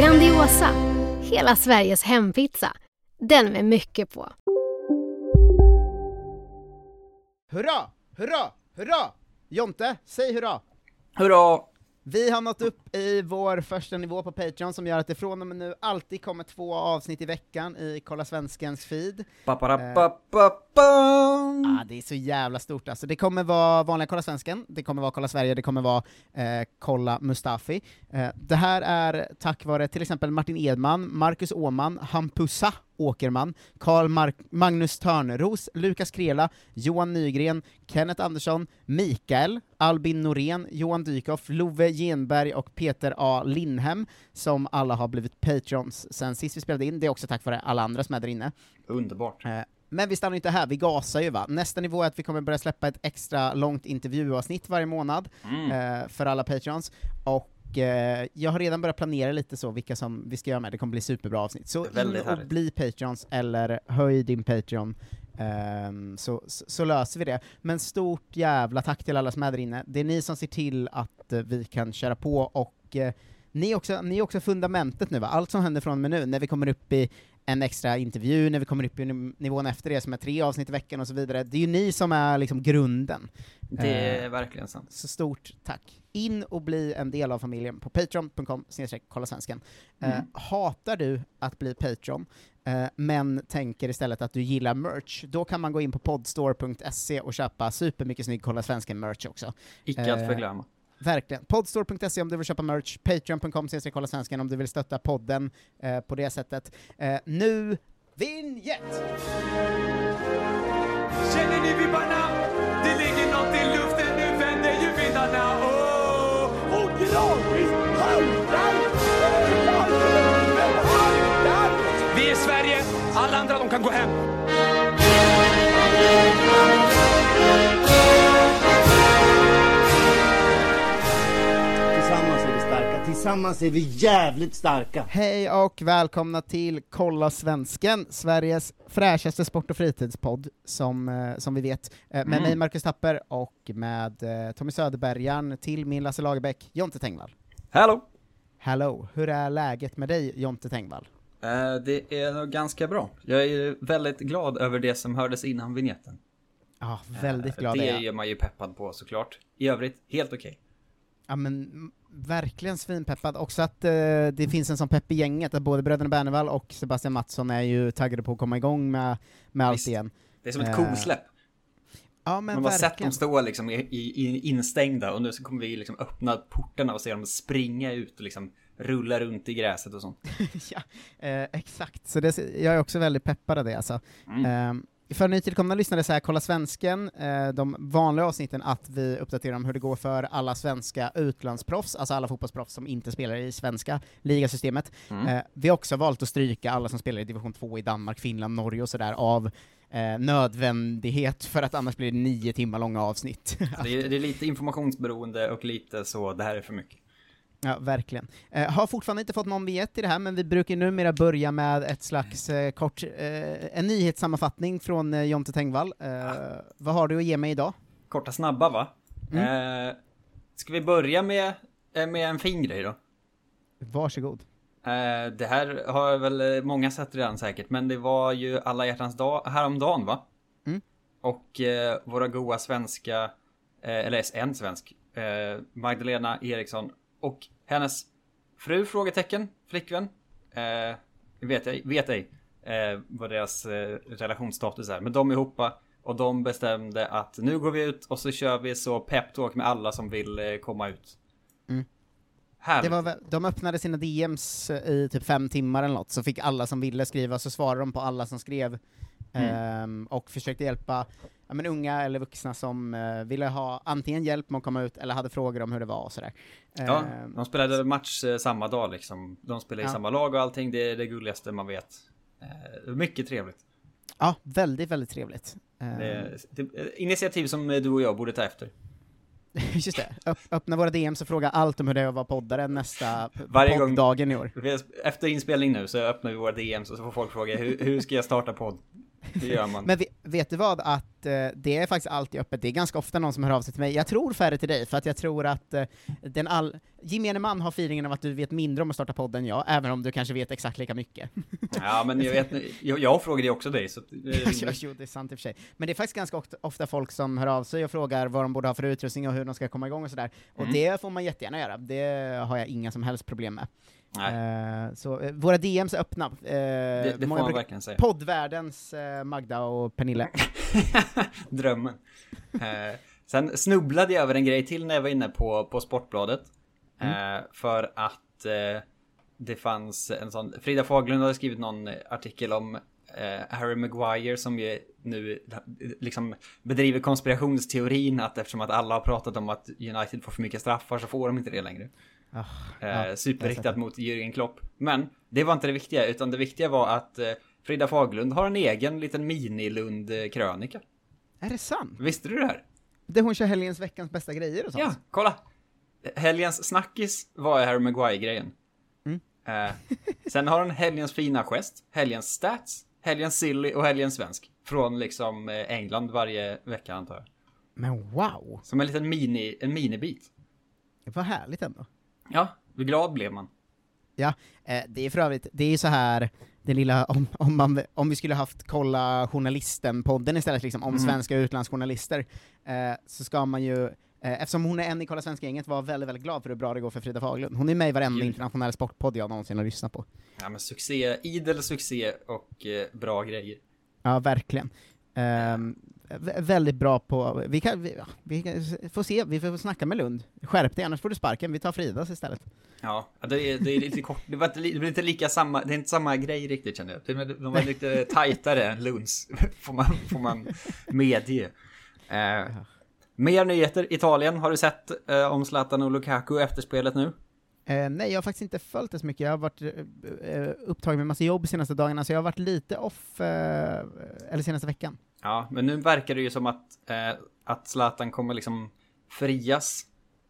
Grandiosa, hela Sveriges hempizza. Den med mycket på. Hurra! Hurra! Hurra! Jonte, säg hurra! Hurra! Vi har nått upp i vår första nivå på Patreon som gör att det från och med nu alltid kommer två avsnitt i veckan i Kolla Svenskens feed. Ba-ba-da-ba-ba-bam. Ah, det är så jävla stort alltså. Det kommer vara vanliga Kolla Svensken, det kommer vara Kolla Sverige, det kommer vara eh, Kolla Mustafi. Eh, det här är tack vare till exempel Martin Edman, Marcus Åman, Hampusa Åkerman, Karl Mark- Magnus Törneros, Lukas Krela, Johan Nygren, Kenneth Andersson, Mikael, Albin Norén, Johan Dykhoff, Love Genberg och Peter A. Lindhem, som alla har blivit Patreons sen sist vi spelade in. Det är också tack vare alla andra som är där inne. Underbart. Eh, Men vi stannar inte här, vi gasar ju va. Nästa nivå är att vi kommer börja släppa ett extra långt intervjuavsnitt varje månad eh, för alla Patreons, och eh, jag har redan börjat planera lite så vilka som vi ska göra med, det kommer bli superbra avsnitt. Så in och härligt. bli Patreons, eller höj din Patreon, ehm, så, så, så löser vi det. Men stort jävla tack till alla som är där inne, det är ni som ser till att eh, vi kan köra på, och eh, ni är, också, ni är också fundamentet nu va, allt som händer från och med nu, när vi kommer upp i en extra intervju, när vi kommer upp i niv- nivån efter det som är tre avsnitt i veckan och så vidare, det är ju ni som är liksom grunden. Det Eh, är verkligen sant. Så stort tack. In och bli en del av familjen på patreon.com kolla svensken. Eh, Mm. hatar du att bli Patreon, eh, men tänker istället att du gillar merch, då kan man gå in på podstore.se och köpa supermycket snygg Kolla Svensken-merch också. Icke att eh, förglömma. Verkligen. Podstore.se om du vill köpa merch, patreon.com kolla svensken om du vill stötta podden eh, på det sättet. Eh, nu, vinjett! Känner ni vibbarna? Det ligger något i luften, nu vänder ju vindarna. Oh! Och haltar Vi är Sverige, alla andra de kan gå hem. Tillsammans är vi jävligt starka. Hej och välkomna till Kolla Svensken, Sveriges fräschaste sport och fritidspodd, som, eh, som vi vet. Eh, med mig Marcus Tapper och med eh, Tommy Söderbergan, till min Lasse Lagerbäck, Jonte Tengvall. Hallå! Hello, hur är läget med dig Jonte Tengvall? Det är nog ganska bra. Jag är väldigt glad över det som hördes innan vignetten. Ja, väldigt glad det är jag. man ju peppad på såklart. I övrigt, helt okej. Ja men mm, verkligen svinpeppad, också att eh, det finns en sån pepp i gänget, att både bröderna Bernevall och Sebastian Mattsson är ju taggade på att komma igång med, med allt Visst. igen. Det är som ett Eh, kosläpp. Ja men Man har sett dem stå liksom i, i, i instängda och nu så kommer vi liksom öppna portarna och se dem springa ut och liksom rulla runt i gräset och sånt. ja, eh, exakt. Så det, jag är också väldigt peppad av det alltså. Mm. Eh, för nytillkomna lyssnare så här, kolla svensken, eh, de vanliga avsnitten att vi uppdaterar om hur det går för alla svenska utlandsproffs, alltså alla fotbollsproffs som inte spelar i svenska ligasystemet. Mm. Eh, vi har också valt att stryka alla som spelar i division 2 i Danmark, Finland, Norge och sådär av eh, nödvändighet, för att annars blir det nio timmar långa avsnitt. Det är, det är lite informationsberoende och lite så, det här är för mycket. Ja, verkligen. Eh, har fortfarande inte fått någon biljett i det här, men vi brukar numera börja med ett slags eh, kort, eh, en nyhetssammanfattning från eh, Jonte Tengvall. Eh, Vad har du att ge mig idag? Korta snabba va? Mm. Eh, ska vi börja med, eh, med en fin grej då? Varsågod. Eh, det här har väl många sett redan säkert, men det var ju alla hjärtans dag häromdagen va? Mm. Och våra goa svenska, eller en svensk, Magdalena Eriksson och hennes fru, frågetecken, flickvän, eh, vet, ej, vet ej eh, vad deras eh, relationsstatus är, men de ihop Och de bestämde att nu går vi ut och så kör vi så peptalk med alla som vill eh, komma ut. Mm. Härligt. Det var, väl- de öppnade sina DMs i typ fem timmar eller något, så fick alla som ville skriva, så svarade de på alla som skrev, ehm, och försökte hjälpa ja, men unga eller vuxna som eh, ville ha antingen hjälp med att komma ut, eller hade frågor om hur det var och sådär. Ja, Ehm, de spelade match eh, samma dag liksom. De spelade i Ja. samma lag och allting. Det är det gulligaste man vet. Eh, mycket trevligt. ja, väldigt, väldigt trevligt. Ehm, Det är, det initiativ som eh, du och jag borde ta efter. Just det, Öpp, öppna våra DMs och fråga allt om hur det är att vara poddare nästa Varje gång- podddagen i år. Efter inspelning nu så öppnar vi våra DMs och så får folk fråga hur, hur ska jag starta podd? Hur gör man? Men ve- vet du vad, att eh, det är faktiskt alltid öppet, det är ganska ofta någon som hör av sig till mig, jag tror färre till dig, för att jag tror att eh, den all... gemene man har feelingen av att du vet mindre om att starta podden än jag, även om du kanske vet exakt lika mycket. Ja men jag vet jag, jag frågade ju också dig så det är jo, jo, det är sant i och för sig. Men det är faktiskt ganska ofta, ofta folk som hör av sig och frågar vad de borde ha för utrustning och hur de ska komma igång och sådär. Och Mm. det får man jättegärna göra, det har jag inga som helst problem med. Nej, Eh, så eh, våra DMs är öppna. Eh, det, det får man verkligen säga. Poddvärldens Magda och Pernille. Drömmen. Sen snubblade jag över en grej till när jag var inne på, på Sportbladet. Eh, för att det fanns en sån, Frida Faglund hade skrivit någon artikel om Harry Maguire som ju nu liksom bedriver konspirationsteorin att eftersom att alla har pratat om att United får för mycket straffar så får de inte det längre. Ah, Eh, superriktat mot Jürgen Klopp. Men det var inte det viktiga, utan det viktiga var att eh, Frida Faglund har en egen liten mini-Lund-krönika. Är det sant? Visste du det här? Det hon kör helgens veckans bästa grejer och sånt? Ja, kolla! Helgens snackis var Harry Maguire-grejen. Mm. Eh, sen har hon helgens fina gest, helgens stats, helgens silly och helgens svensk. Från liksom eh, England varje vecka antar jag. Men wow, Som en liten mini, en minibit. vad härligt ändå. Ja, hur glad blev man? Ja, eh, det är för övrigt, det är ju så här, det lilla, om, om, man, om vi skulle haft kolla journalisten-podden istället, liksom, om Mhm. svenska utlandsjournalister, eh, så ska man ju, eh, eftersom hon är en i Kolla Svenska-gänget, vara väldigt, väldigt glad för hur bra det går för Frida Faglund. Hon är med i varenda internationell sportpodd jag någonsin har lyssnat på. Ja men succé, idel succé och eh, bra grejer. Ja, verkligen. Vä- väldigt bra på, vi kan, vi, ja, vi kan, får se, vi får snacka med Lund. Skärp dig, annars får du sparken, vi tar Fridas istället. Ja, det är, det är lite kort, det, var det blir inte lika samma, det är inte samma grej riktigt känner jag. De, var lite tajtare än Lunds, får man, får man medge. Eh, mer nyheter, Italien, har du sett eh, om Zlatan och Lukaku efterspelet nu? Eh, nej, jag har faktiskt inte följt det så mycket. Jag har varit eh, upptagen med massa jobb senaste dagarna, så jag har varit lite off, eh, eller senaste veckan. Ja, men nu verkar det ju som att, eh, att Zlatan kommer liksom frias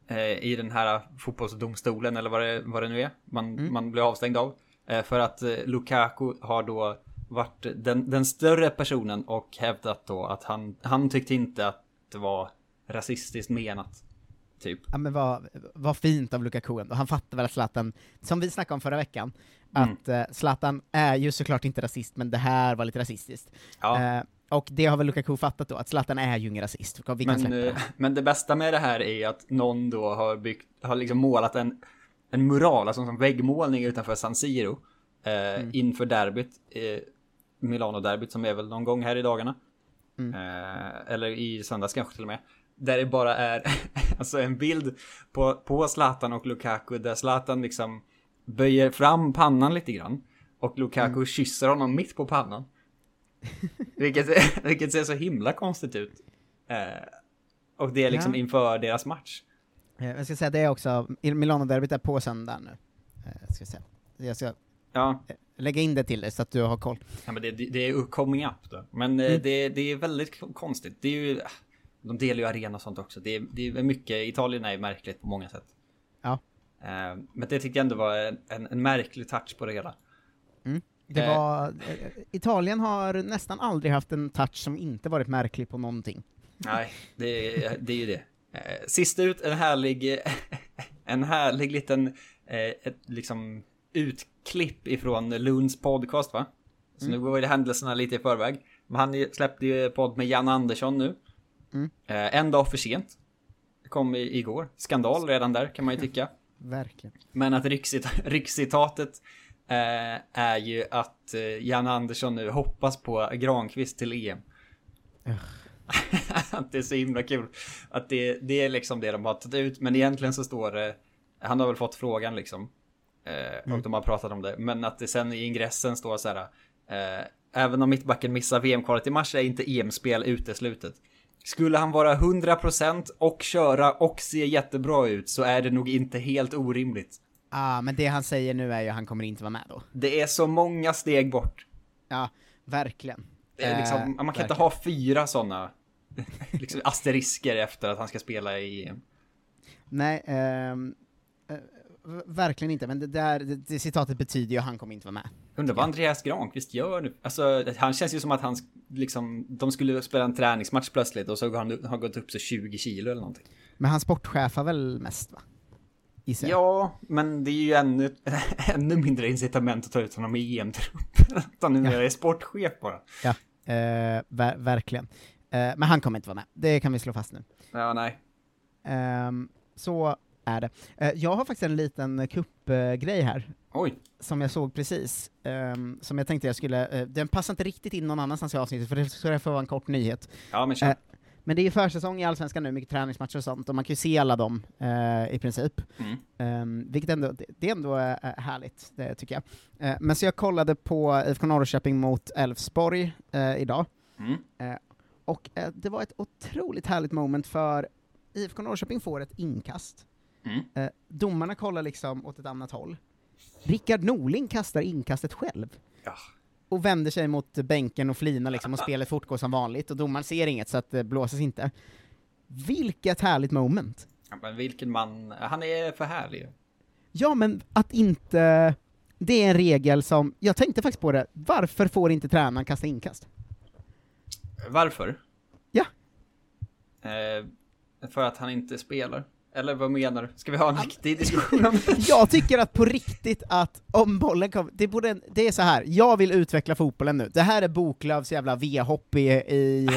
eh, i den här fotbollsdomstolen eller vad det, vad det nu är man, man blir avstängd av. Eh, för att eh, Lukaku har då varit den, den större personen och hävdat då att han, han tyckte inte att det var rasistiskt menat. Typ. Ja men vad, vad fint av Lukaku ändå. Han fattar väl att Zlatan, som vi snackade om förra veckan, Mm. att eh, Zlatan är ju såklart inte rasist, men det här var lite rasistiskt. Ja. Eh, och det har väl Lukaku fattat då, att Zlatan är ju ingen rasist. Vi kan Men, eh, det. men det bästa med det här är att någon då har byggt, har liksom målat en, en mural, alltså som väggmålning utanför San Siro. Eh, Inför derbyt, eh, Milano-derbyt som är väl någon gång här i dagarna. Eh, eller i söndags kanske till och med. Där det bara är alltså en bild på, på Zlatan och Lukaku där Zlatan liksom böjer fram pannan lite grann. Och Lukaku kysser honom mitt på pannan. Vilket, vilket ser så himla konstigt ut. Eh, och det är liksom Ja. inför deras match. Eh, jag ska säga det också, Milano-derbyt är på söndag nu. Eh, ska jag, säga. Jag ska Ja, lägga in det till dig så att du har koll. ja men det, det är coming up då. Men eh, det, det är väldigt konstigt. Det är ju, de delar ju arena och sånt också. Det är, det är mycket, Italien är märkligt på många sätt. Ja. Eh, men det tyckte jag ändå var en, en, en märklig touch på det hela. Det Eh. var, eh, Italien har nästan aldrig haft en touch som inte varit märklig på någonting. Nej, det, är- det är ju det. Eh, Sist ut, en härlig, en härlig liten, eh, ett liksom utklipp ifrån Lunds podcast va? Så nu går ju händelserna lite i förväg. Men han släppte ju podd med Jan Andersson nu. Mm. En dag för sent. Det kom igår. Skandal redan där kan man ju tycka. Verkligen. Men att rikscit- rikscitatet är ju att eh, Jan Andersson nu hoppas på Granqvist till EM. att det är så himla kul. Att det, det är liksom det de har tagit ut. Men egentligen så står det, han har väl fått frågan liksom. Eh, och de har pratat om det. Men att det sen i ingressen står så här. Eh, även om mittbacken missar VM-kvalet i mars är inte EM-spel uteslutet. Skulle han vara 100% och köra och se jättebra ut så är det nog inte helt orimligt. Ah, men det han säger nu är ju att han kommer inte vara med då. Det är så många steg bort. Ja, verkligen. Liksom, Eh, man kan inte verkligen. ha fyra sådana liksom asterisker efter att han ska spela i EM. Nej, ehm, eh, verkligen inte, men det, där, det, det citatet betyder ju att han kommer inte vara med. Undrar vad Andreas Granqvist gör nu? Alltså, han känns ju som att han liksom, de skulle spela en träningsmatch plötsligt och så har han har gått upp så 20 kilo eller någonting. Men han sportchefar väl mest va? Gissar jag. Ja, men det är ju ännu, ännu mindre incitament att ta ut honom i EM-truppen. Han numera är sportchef bara. Ja, eh, ver- verkligen. Eh, men han kommer inte vara med, det kan vi slå fast nu. Ja, nej. Ehm, så är det. Eh, jag har faktiskt en liten kuppgrej här, Oj. som jag såg precis, ehm, som jag tänkte jag skulle, eh, den passar inte riktigt in någon annanstans i avsnittet, för det det får vara en kort nyhet. Ja, men kör. Eh, Men det är ju försäsong i Allsvenskan nu, mycket träningsmatcher och sånt, och man kan ju se alla dem eh, i princip. Mm. Um, vilket ändå, det, det är ändå uh, härligt, det tycker jag. Eh, men så jag kollade på IFK Norrköping mot Elfsborg eh, idag, Mm. Eh, och eh, det var ett otroligt härligt moment för IFK Norrköping får ett inkast. Mm. Eh, domarna kollar liksom åt ett annat håll. Rickard Norling kastar inkastet själv. Ja. Och vänder sig mot bänken och flinar liksom, och spelet fortgår som vanligt, och domaren ser inget så att det blåses inte. Vilket härligt moment! Ja, men vilken man, han är för härlig. Ja, men att inte... Det är en regel som, jag tänkte faktiskt på det, varför får inte tränaren kasta inkast? Varför? Ja. Eh, för att han inte spelar. Eller vad menar du? Ska vi ha en riktig diskussion om det? Jag tycker att på riktigt att om bollen kommer, det, borde, det är så här. jag vill utveckla fotbollen nu. Det här är Boklövs jävla V-hopp i, i,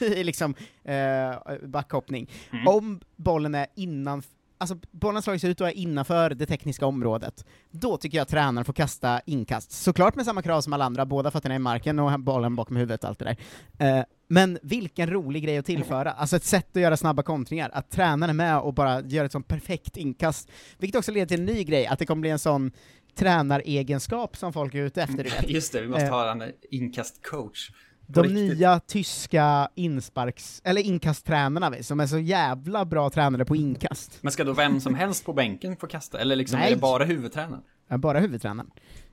eh, i liksom eh, backhoppning. Om bollen är innan, alltså bollen slagits ut och är innanför det tekniska området, då tycker jag att tränaren får kasta inkast. Såklart med samma krav som alla andra, båda fötterna i marken och bollen bakom huvudet och allt det där. Eh, men vilken rolig grej att tillföra, alltså ett sätt att göra snabba kontringar, att tränaren är med och bara gör ett sånt perfekt inkast, vilket också leder till en ny grej, att det kommer bli en sån tränaregenskap som folk är ute efter, du vet. Just det, vi måste Eh. ha en inkastcoach. De riktigt. nya tyska insparks, eller inkasttränarna som är så jävla bra tränare på inkast. Men ska då vem som helst på bänken få kasta? Eller liksom Nej. är det bara huvudtränaren? Ja, Bara huvudtränaren.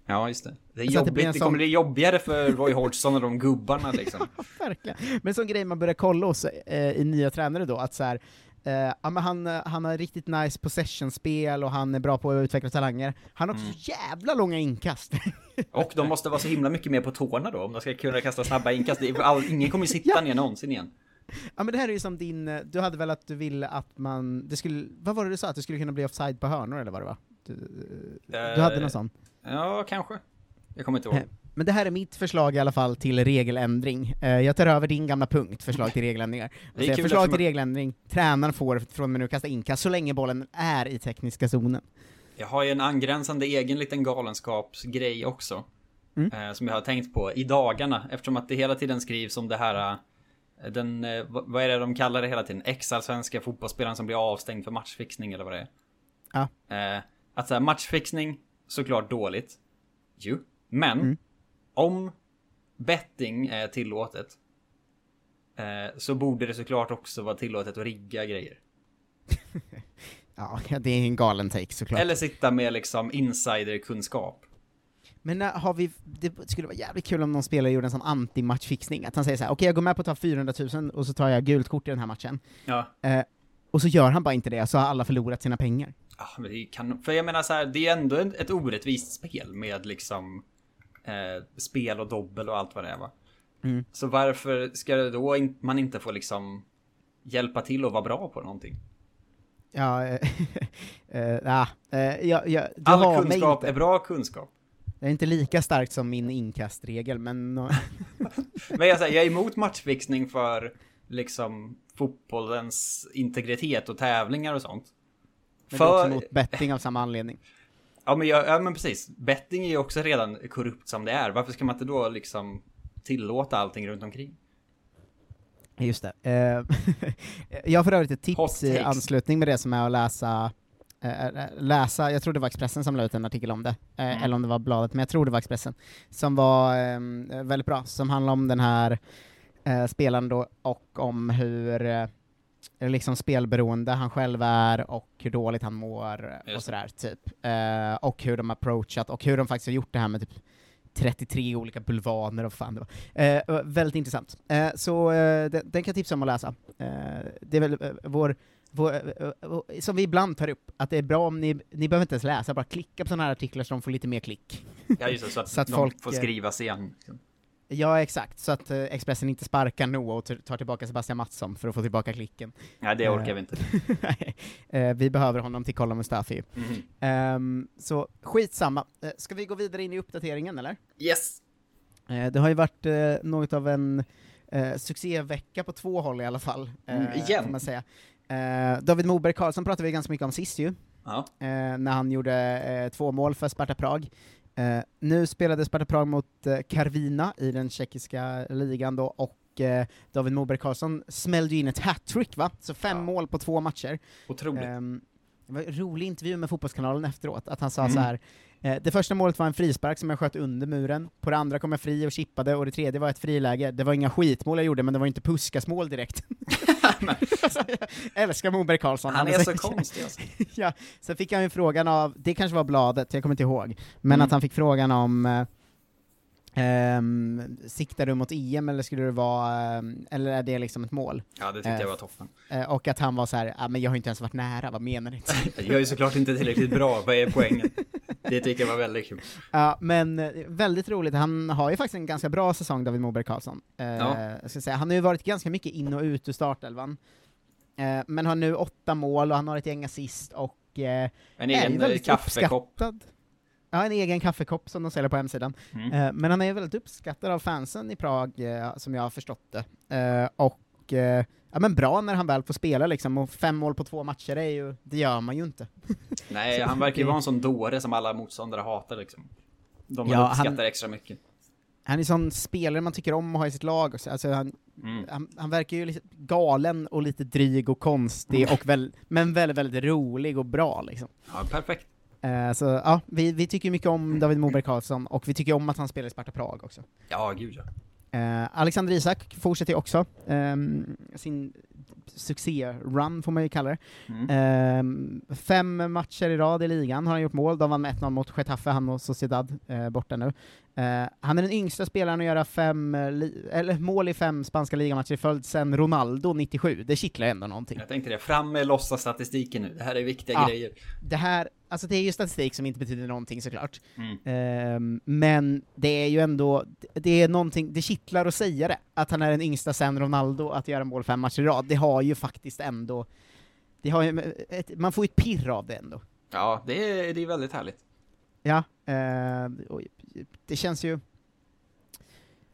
Ja, just det. Det är att det jobbigt, blir det, en sån- kommer bli jobbigare för Roy Hodgson och de gubbarna liksom. Verkligen. Men en sån grej man börjar kolla hos eh, i nya tränare då, att så här, eh, ja, men han, eh, han har riktigt nice possession-spel och han är bra på att utveckla talanger. Han har också så jävla långa inkast. Och de måste vara så himla mycket mer på tårna då, om de ska kunna kasta snabba inkast. Det All, ingen kommer ju sitta Ja. ner någonsin igen. ja men det här är ju som din, eh, du hade väl att du ville att man, det skulle, vad var det du sa, att det skulle kunna bli offside på hörnor eller vad det var? Du, du hade någon sån. Ja, kanske. Jag kommer inte ihåg. Eh, Men det här är mitt förslag i alla fall till regeländring. Eh, Jag tar över din gamla punkt, förslag till regeländringar. Kul förslag till regeländring, tränaren får från och med nu kasta inkast så länge bollen är i tekniska zonen. Jag har ju en angränsande egen liten galenskapsgrej också. Mm. Eh, som jag har tänkt på i dagarna, eftersom att det hela tiden skrivs om det här den, vad är det de kallar det hela tiden? Ex-allsvenska fotbollsspelaren som blir avstängd för matchfixning eller vad det är. Ja. Att säga matchfixning, såklart dåligt. Jo. Men, Mm. om betting är tillåtet. Eh, så borde det såklart också vara tillåtet att rigga grejer. Ja, det är en galen take såklart. Eller sitta med liksom insiderkunskap. Men när har vi, det skulle vara jävligt kul om någon spelare gjorde en sån anti-matchfixning, att han säger så här: okej jag går med på att ta 400 000 och så tar jag gult kort i den här matchen. Ja. Eh, och så gör han bara inte det, så har alla förlorat sina pengar. Ja, men det kan, för jag menar så här, det är ändå ett, orättvist spel med liksom eh, spel och dobbel och allt vad det är va. Mm. Så varför ska det då in, man inte få liksom hjälpa till och vara bra på någonting? Ja, eh, eh, ja, eh, jag, jag, du All kunskap är bra kunskap. Det är inte lika starkt som min inkastregel, men... Men jag, säger, jag är emot matchfixning för liksom fotbollens integritet och tävlingar och sånt. Men det är också För, mot betting av samma anledning. ja, men jag, ja men precis, betting är ju också redan korrupt som det är. Varför ska man inte då liksom tillåta allting runt omkring? Just det. Eh, jag har för övrigt ett tips i takes. anslutning med det som är att läsa, eh, eh, läsa, jag tror det var Expressen som la ut en artikel om det, eh, Mm. eller om det var bladet, men jag tror det var Expressen, som var eh, väldigt bra, som handlar om den här eh, spelaren då, och om hur liksom spelberoende han själv är, och hur dåligt han mår, eh, och Just sådär, typ. Eh, och hur de approachat, och hur de faktiskt har gjort det här med typ 33 olika bulvaner och fan det var. Och väldigt intressant. Eh, så den, den kan jag tipsa om att läsa. Det är väl vår, vår som vi ibland tar upp, att det är bra om ni, ni behöver inte ens läsa, bara klicka på sådana här artiklar så de får lite mer klick. Ja just det, så att, Så att de folk, får skriva sen. Ja, exakt, så att eh, Expressen inte sparkar Noah och tar tillbaka Sebastian Mattsson för att få tillbaka klicken. Nej det orkar vi inte. Eh, vi behöver honom till Kolla Mustafi. Mhm. Ehm, så skitsamma. Eh, ska vi gå vidare in i uppdateringen, eller? Yes! Eh, det har ju varit eh, något av en eh, succévecka på två håll i alla fall, eh, Mm, igen. man säga. Eh, David Moberg Karlsson pratade vi ganska mycket om sist ju, Ja. eh, när han gjorde eh, två mål för Sparta Prag. Eh, nu spelade Sparta Prag mot eh, Karvina i den tjeckiska ligan då, och eh, David Moberg Karlsson smällde in ett hattrick va? Så fem Ja. mål på två matcher. Otroligt. Ehm, det var en rolig intervju med Fotbollskanalen efteråt, att han sa Mm. så här. Eh, det första målet var en frispark som jag sköt under muren, på det andra kom jag fri och chippade, och det tredje var ett friläge. Det var inga skitmål jag gjorde, men det var inte puskas-mål direkt. Alltså, jag älskar Moberg Karlsson. Han är är så konstig alltså. ja, sen fick han ju frågan av, det kanske var bladet, jag kommer inte ihåg, men Mm. att han fick frågan om eh, ehm, siktar du mot EM eller skulle det vara, ehm, eller är det liksom ett mål? Ja det tyckte Eh, jag var toppen. Eh, och att han var så här, ah, men jag har inte ens varit nära, vad menar ni? Jag är ju såklart inte tillräckligt bra, vad är poängen? Det tycker jag var väldigt kul. Ja, men eh, väldigt roligt. Han har ju faktiskt en ganska bra säsong, David Moberg Karlsson. Eh, Ja. jag ska säga. Han har ju varit ganska mycket in och ut ur startelvan, eh, men har nu åtta mål och han har ett gäng assist och eh, En är ju eh, väldigt kaffekopp. uppskattad. Ja, en egen kaffekopp som de säljer på hemsidan. Mm. Eh, men han är ju väldigt uppskattad av fansen i Prag, eh, som jag har förstått det. Eh, och eh, ja, men bra när han väl får spela liksom, och fem mål på två matcher, är ju, det gör man ju inte. Nej, han verkar ju vara en sån dåre som alla motståndare hatar liksom. De Ja, uppskattar han- extra mycket. Han är sån spelare man tycker om att ha i sitt lag. Alltså, han, Mm. han, han verkar ju lite galen och lite dryg och konstig, och väl, men väldigt, väldigt rolig och bra liksom. Ja, perfekt. Eh, så ja, vi, vi tycker mycket om David Moberg Karlsson, och vi tycker om att han spelar i Sparta Prag också. Ja, gud ja. Eh, Alexander Isak fortsätter också ehm, sin succé-run, får man ju kalla det. Mm. Ehm, fem matcher i rad i ligan har han gjort mål, de vann med 1-0 mot Getafe, han och Sociedad eh, borta nu. Eh, han är den yngsta spelaren att göra fem, eller mål i fem spanska ligamatcher i följd sen Ronaldo 97, det kittlar ändå någonting. Jag tänkte det, fram med låtsasstatistiken nu. Det här är viktiga grejer. Det här, alltså det är ju statistik som inte betyder någonting såklart, Mm. Ehm, men det är ju ändå, det är någonting, det kittlar att säga det, att han är den yngsta sen Ronaldo att göra mål fem matcher i rad, det har ju faktiskt ändå, det har ju, ett, man får ju ett pirr av det ändå. Ja, det är, det är väldigt härligt. Ja, och det känns ju...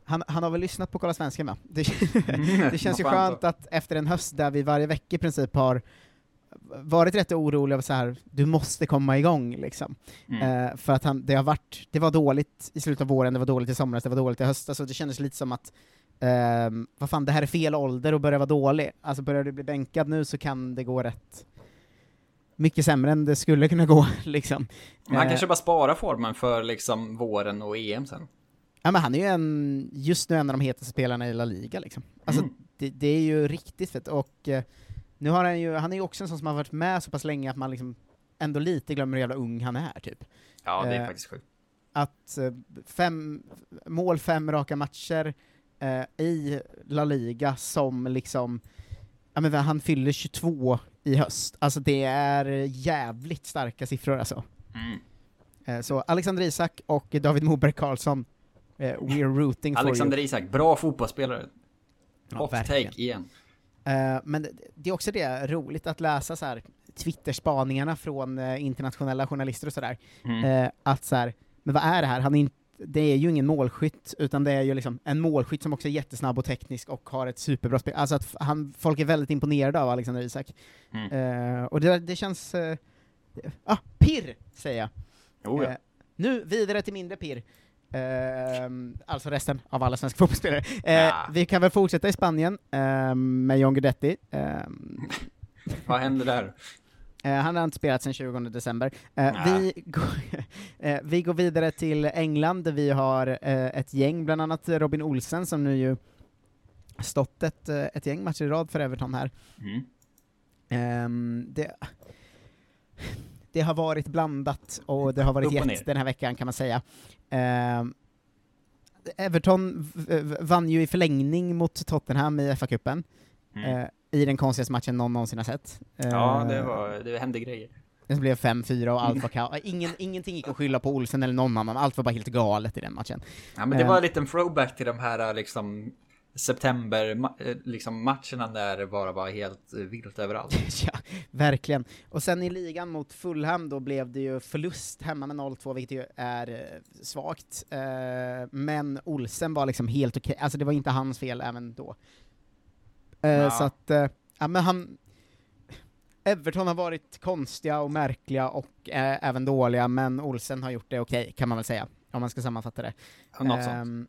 Han, han har väl lyssnat på Kolla Svensken va? Det, det känns ju skönt att efter en höst där vi varje vecka i princip har varit rätt oroliga över så här, du måste komma igång liksom. Mm. Eh, för att han, det har varit, det var dåligt i slutet av våren, det var dåligt i somras, det var dåligt i höstas, och det kändes lite som att ehm, vad fan, det här är fel ålder att börja vara dålig. Alltså börjar du bli bänkad nu så kan det gå rätt mycket sämre än det skulle kunna gå, liksom. Men han Eh, kanske bara sparar formen för liksom våren och EM sen. Ja men han är ju en, just nu en av de hetaste spelarna i La Liga liksom. Alltså Mm. det, det är ju riktigt fett, och eh, nu har han ju, han är ju också en sån som har varit med så pass länge att man liksom ändå lite glömmer hur jävla ung han är, typ. Ja, det är Eh, faktiskt sjukt. Att eh, fem, mål fem raka matcher eh, i La Liga som liksom, ja men han fyller 22 i höst, alltså det är jävligt starka siffror alltså. Mm. Eh, så Alexander Isak och David Moberg Karlsson, eh, we're rooting for you. Alexander Isak, bra fotbollsspelare. Ja, Hot verkligen. take igen. Eh, men det, är också det roligt att läsa så här Twitter-spaningarna från eh, internationella journalister och sådär. Mm. Eh, att så här, men vad är det här? Han är inte, det är ju ingen målskytt, utan det är ju liksom en målskytt som också är jättesnabb och teknisk och har ett superbra spel. Alltså att han, folk är väldigt imponerade av Alexander Isak. Mm. Eh, och det, det känns... Uh, ah, pirr, säger jag. Jo, ja. Eh, nu vidare till mindre pirr. Ehm, alltså resten av alla svenska fotbollsspelare. Eh, Ja. Vi kan väl fortsätta i Spanien ehm, med John Guidetti. Ehm, Vad händer där? Eh, han har inte spelat sedan 20 december. Eh, vi, går, vi går vidare till England, där vi har ett gäng, bland annat Robin Olsen, som nu ju stått ett, ett gäng matcher i rad för Everton här. Mm. Det, det har varit blandat, och det har varit jätt den här veckan, kan man säga. Ehm, Everton vann ju i förlängning mot Tottenham i FA-cupen, Mm. eh, i den konstigaste matchen någon någonsin har sett. Ja, det, Eh, var, det hände grejer. det blev 5-4 och allt var kaos. Ingen, ingenting gick att skylla på Olsen eller någon annan, allt var bara helt galet i den matchen. Ja, men det Eh. var en liten throwback till de här liksom september eh, liksom matcherna där det bara var helt eh, vilt överallt. ja, verkligen. Och sen i ligan mot Fulham då blev det ju förlust hemma med 0-2, vilket ju är eh, svagt. Men Olsen var liksom helt okej, alltså det var inte hans fel även då. Ja. Så att, ja men han... Everton har varit konstiga och märkliga och även dåliga, men Olsen har gjort det okej, kan man väl säga, om man ska sammanfatta det. Något sånt. Ehm,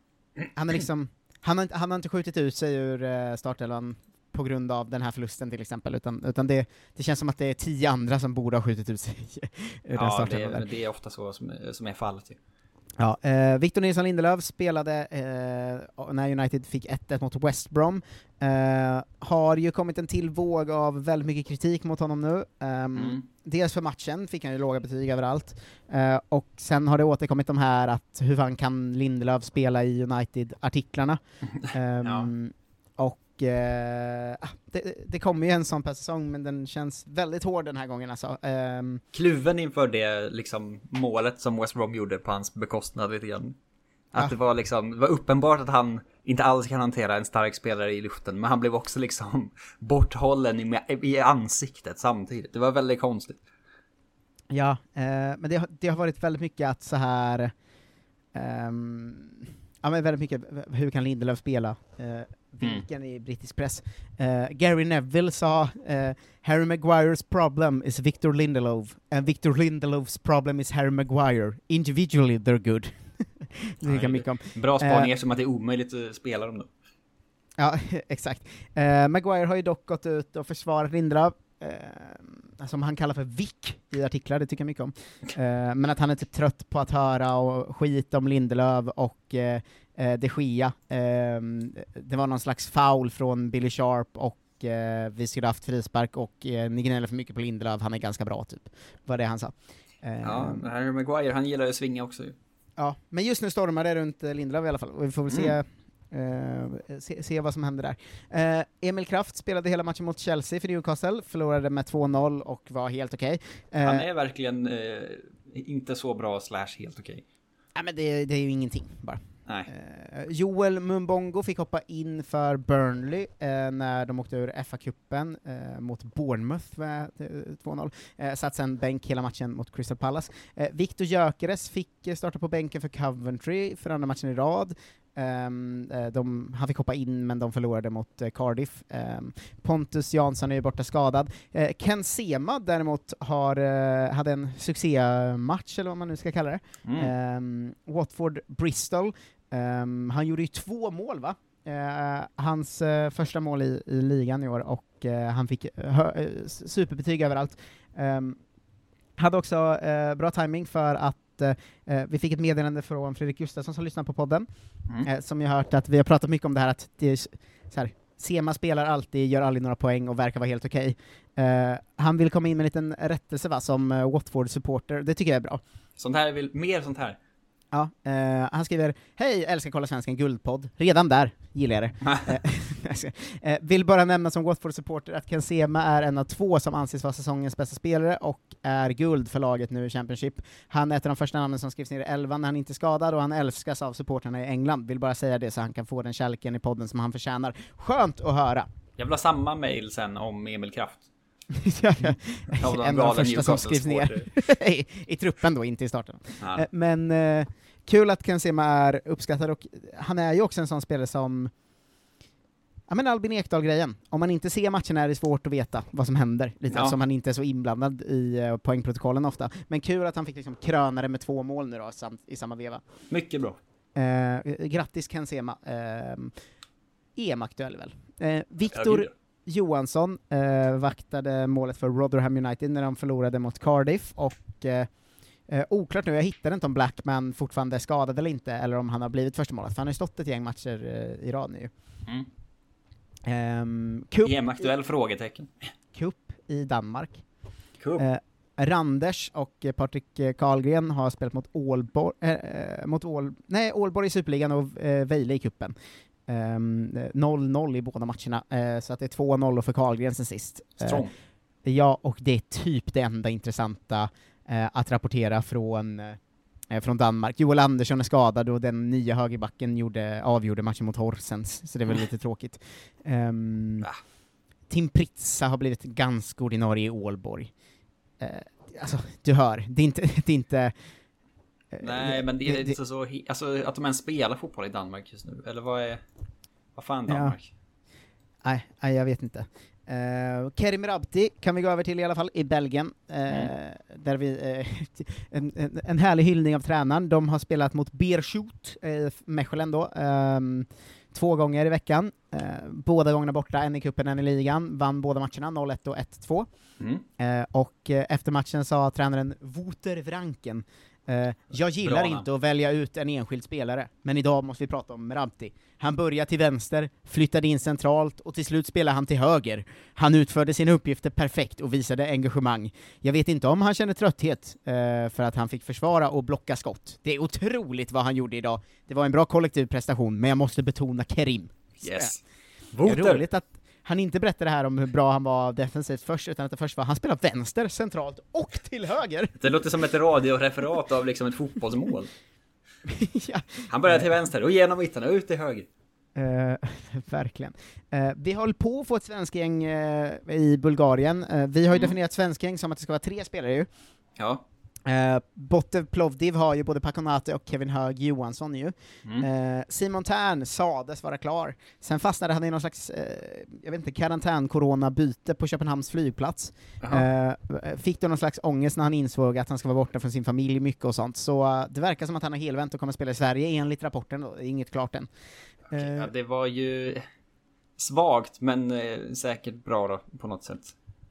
han, är liksom, han, har inte, han har inte skjutit ut sig ur uh, startelvan på grund av den här förlusten till exempel, utan, utan det, det känns som att det är tio andra som borde ha skjutit ut sig ur den Ja, det, det är ofta så som, som är fallet ju. Ja, eh, Victor Nilsson Lindelöf spelade eh, när United fick 1-1 mot West Brom. Eh, har ju kommit en till våg av väldigt mycket kritik mot honom nu. Ehm, Mm. Dels för matchen fick han ju låga betyg överallt, eh, och sen har det återkommit de här att hur fan kan Lindelöf spela i United-artiklarna. Ehm, Och eh, ah, det, det kommer ju en sån per säsong, men den känns väldigt hård den här gången alltså. Ehm, Kluven inför det liksom målet som West Brom gjorde på hans bekostnad lite grann. Att Ja. det var liksom, det var uppenbart att han inte alls kan hantera en stark spelare i luften, men han blev också liksom borthållen i, i ansiktet samtidigt. Det var väldigt konstigt. Ja, eh, men det, har- det har varit väldigt mycket att så här ehm, ja men väldigt mycket, hur kan Lindelöf spela? Eh, vinkeln i brittisk press. Eh, Gary Neville sa eh, Harry Maguires problem is Victor Lindelof, and Victor Lindelofs problem is Harry Maguire. Individually they're good. det tycker jag mycket om. Bra spaning Eh, eftersom att det är omöjligt att spela dem då. Ja, exakt. Eh, Maguire har ju dock gått ut och försvarat Lindelöf, eh, som han kallar för Vic i artiklar, det tycker jag mycket om. Eh, men att han är typ trött på att höra och skit om Lindelöf och eh, eh, de Gia. Eh, det var någon slags foul från Billy Sharp och eh, vi skulle haft frispark och eh, ni gnäller för mycket på Lindelöf, han är ganska bra typ. Var det han sa. Ja, men Harry Maguire, han gillar ju att svinga också ju. Ja, men just nu stormar det runt Lindelöf i alla fall, och vi får väl se, eh, se, se vad som händer där. Eh, Emil Kraft spelade hela matchen mot Chelsea för Newcastle, förlorade med 2-0 och var helt okej. Eh, Han är verkligen inte så bra slash helt okej. ja, men det, det är ju ingenting bara. Nej. Joel Mumbongo fick hoppa in för Burnley när de åkte ur FA-cupen mot Bournemouth med eh, 2-0. Eh, satt sen bänk hela matchen mot Crystal Palace. Viktor Gyökeres fick starta på bänken för Coventry för andra matchen i rad. Eh, de, han fick hoppa in, men de förlorade mot eh, Cardiff. Ehm, Pontus Jansson är ju borta skadad. Eh, Ken Sema däremot har, eh, hade en succématch, eller vad man nu ska kalla det. Mm. Watford Bristol. Ehm, han gjorde ju två mål va? Hans första mål i, i ligan i år, och han fick superbetyg överallt. Hade också eh, bra timing för att eh, eh, vi fick ett meddelande från Fredrik Gustafsson som lyssnar på podden, Mm. eh, som jag hört att vi har pratat mycket om det här att det är så här, Sema spelar alltid, gör aldrig några poäng och verkar vara helt okej. Eh, han vill komma in med en liten rättelse va, som uh, Watford-supporter, det tycker jag är bra. Sånt här vill, mer sånt här. Ja, eh, han skriver Hej, älskar kolla svensken guldpodd. Redan där, gillar jag det. Eh, eh, vill bara nämna som Watford-supporter att Ken Sema är en av två som anses vara säsongens bästa spelare och är guld för laget nu i Championship. Han är ett av de första namnen som skrivs ner i elvan när han inte är skadad och han älskas av supporterna i England. Vill bara säga det så han kan få den kärleken i podden som han förtjänar. Skönt att höra! Jag vill ha samma mail sen om Emil Kraft. En av de första som skrivs ner. I, i truppen då, inte i starten. Ja. Eh, Men eh, kul att Ken Sema är uppskattad, och han är ju också en sån spelare som Ja men Albin Ekdal-grejen. Om man inte ser matcherna är det svårt att veta vad som händer, lite Ja. eftersom han inte är så inblandad i uh, poängprotokollen ofta. Men kul att han fick liksom kröna det med två mål nu då, samt, i samma veva. Mycket bra. Eh, grattis Ken Sema. Eh, EM-aktuell väl? Eh, Ja, Viktor Johansson eh, vaktade målet för Rotherham United när de förlorade mot Cardiff, och eh, eh, oklart nu, jag hittade inte om Blackman fortfarande är skadad eller inte, eller om han har blivit första målet, för han har ju stått ett gäng matcher eh, i rad nu. Mm. Ehm, cup, EM-aktuell frågetecken. cup i Danmark. Cup. Eh, Randers och eh, Patrik eh, Karlgren har spelat mot Ålborg, eh, eh, mot Ål, nej, Ålborg i Superligan och eh, Vejle i cupen. Ehm, eh, 0-0 i båda matcherna, eh, så att det är 2-0 för Karlgren sen sist. Eh, Strong. Ja, och det är typ det enda intressanta eh, att rapportera från, eh, från Danmark. Joel Andersson är skadad och den nya högerbacken gjorde, avgjorde matchen mot Horsens, så det är väl lite tråkigt. Um? Tim Pritsa har blivit ganska ordinarie i Ålborg. Eh, alltså, du hör, det är inte... Det är inte eh, Nej, men det är inte så... Alltså att de ens spelar fotboll i Danmark just nu. Eller vad är... Vad fan Ja. Danmark? Nej, nej, jag vet inte. Uh, Kerim Rabti kan vi gå över till i alla fall, i Belgien. eh, Där vi, eh, en, en, en härlig hyllning av tränaren. De har spelat mot Beerschot, uh, Mechelen då, ehm, två gånger i veckan. Båda gångerna borta, en i cupen, en i ligan. Vann båda matcherna, 0-1 och 1-2. Mm. Och efter matchen sa tränaren Wouter Vranken jag gillar Bra inte att välja ut en enskild spelare, men idag måste vi prata om Merabti. Han började till vänster, flyttade in centralt och till slut spelade han till höger. Han utförde sina uppgifter perfekt och visade engagemang. Jag vet inte om han känner trötthet eh, för att han fick försvara och blocka skott. Det är otroligt vad han gjorde idag. Det var en bra kollektiv prestation, men jag måste betona Kerim. Yes. Voter. roligt att han inte berättade här om hur bra han var defensivt först, utan att det först var han spelar vänster, centralt och till höger! Det låter som ett radioreferat av liksom ett fotbollsmål. ja, Han börjar till vänster och genom mitten och ut till höger. eh, verkligen. Eh, vi håller på att få ett svenskgäng eh, i Bulgarien. Vi har ju Mm. definierat svenskgäng som att det ska vara tre spelare ju. Ja. Uh, Botev Plovdiv har ju både Paconate och Kevin Hög Johansson ju. Mm. Eh, Simon Tern sades vara klar. Sen fastnade han i någon slags, eh, jag vet inte, karantän-corona-byte på Köpenhamns flygplats. Eh, fick då någon slags ångest när han insåg att han ska vara borta från sin familj mycket och sånt. Så eh, det verkar som att han har helvänt och kommer spela i Sverige enligt rapporten då. Inget klart än. Eh, Ja, det var ju svagt men eh, säkert bra då på något sätt.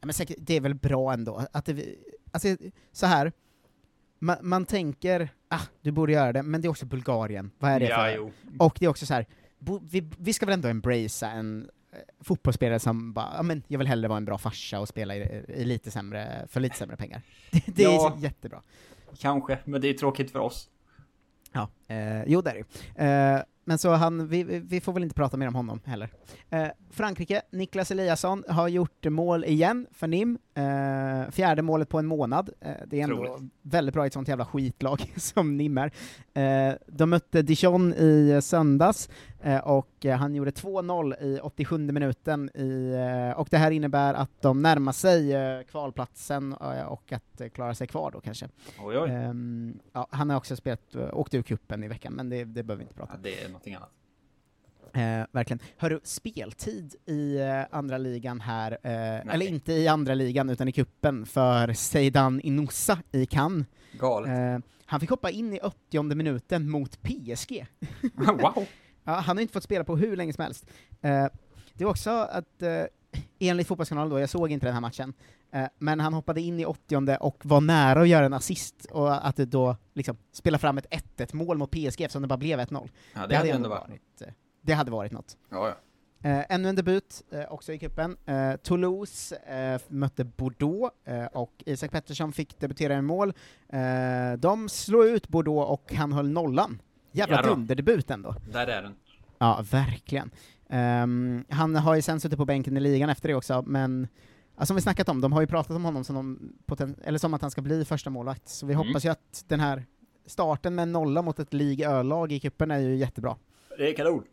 Ja, men säkert, det är väl bra ändå. Att det, alltså, så här. Man, man tänker, ah, du borde göra det, men det är också Bulgarien. Vad är det Ja, för? jo. Och det är också så här. bo, vi, vi ska väl ändå embracea en eh, fotbollsspelare som bara, ja men jag vill hellre vara en bra farsa och spela i, i lite sämre, för lite sämre pengar. Det, det Ja. är jättebra. Kanske, men det är tråkigt för oss. Ja, eh, jo det är det eh, Men så han, vi, vi får väl inte prata mer om honom heller. Eh, Frankrike, Niklas Eliasson har gjort mål igen för NIM, eh, fjärde målet på en månad. Eh, det är ändå Otroligt. väldigt bra i ett sånt jävla skitlag som NIM är. Eh, de mötte Dijon i söndags, eh, och eh, han gjorde 2-0 i 87 minuten, i, och det här innebär att de närmar sig kvalplatsen och att klara sig kvar då kanske. Oj, oj. Ehm, ja, han har också spelat, åkt ur kuppen i veckan, men det, det behöver vi inte prata Ja, om. det är någonting annat. Eh, verkligen. Hörru, speltid i eh, andra ligan här, eh, eller inte i andra ligan, utan i kuppen för Zeidan Inoussa i Cannes. Galet. Eh, han fick hoppa in i 80 minuten mot PSG. wow. Ja, han har inte fått spela på hur länge som helst. Eh, det var också att, eh, enligt Fotbollskanalen då, jag såg inte den här matchen, men han hoppade in i 80 och var nära att göra en assist, och att det då liksom spela fram ett 1-1 mål mot PSG eftersom det bara blev 1-0. Ja, det hade ändå varit varit, eh, det hade varit något. Ja, ja. Eh, ännu en debut, eh, också i cupen. Eh, Toulouse eh, mötte Bordeaux, eh, och Isak Pettersson fick debutera i mål. Eh, de slog ut Bordeaux och han höll nollan. Jävla dunderdebut ändå. Där är den. Ja, verkligen. Ehm, han har ju sen suttit på bänken i ligan efter det också, men alltså, som vi snackat om, de har ju pratat om honom som, de eller som att han ska bli första målvakt. så vi Mm. hoppas ju att den här starten med en nolla mot ett League Ö-lag i cupen är ju jättebra. Det är kanon.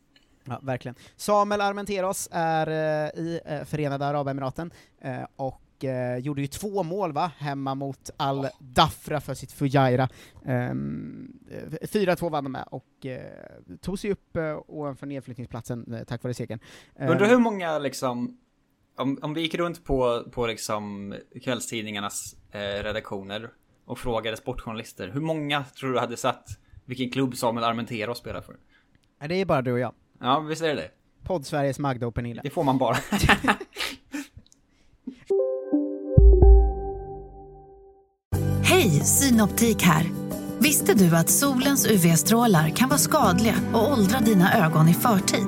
Ja, verkligen. Samuel Armenteros är eh, i eh, Förenade Arabemiraten, eh, och gjorde ju två mål va, hemma mot Al Dafra för sitt Fujairah. Um, 4-2 vann de med, och tog sig upp ovanför nedflyttningsplatsen tack vare segern. Undrar Ehm, hur många liksom, om, om vi gick runt på, på liksom kvällstidningarnas eh, redaktioner och frågade sportjournalister, hur många tror du hade satt vilken klubb Samuel Armenteros spelar för. Ja, Det är bara du och jag. Ja, visst är det det? Podd-Sveriges Magda och Pernilla. Det får man bara. Hej, Synoptik här. Visste du att solens UV-strålar kan vara skadliga och åldra dina ögon i förtid?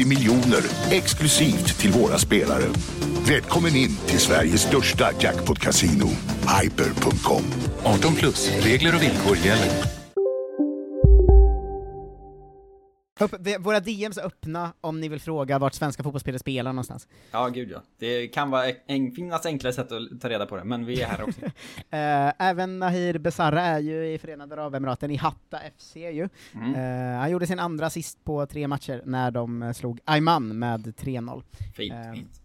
50 miljoner exklusivt till våra spelare. Välkommen in till Sveriges största jackpot-casino, hyper.com. 18 plus, regler och villkor gäller. Upp, våra DMs är öppna om ni vill fråga vart svenska fotbollsspelare spelar någonstans. ja, gud ja. Det kan vara en, finnas enklare sätt att ta reda på det, men vi är här också. Eh, även Nahir Besara är ju i Förenade Arabemiraten, i Hatta FC ju. Mm. Eh, han gjorde sin andra assist på tre matcher när de eh, slog Ayman med 3-0. Fint, fint.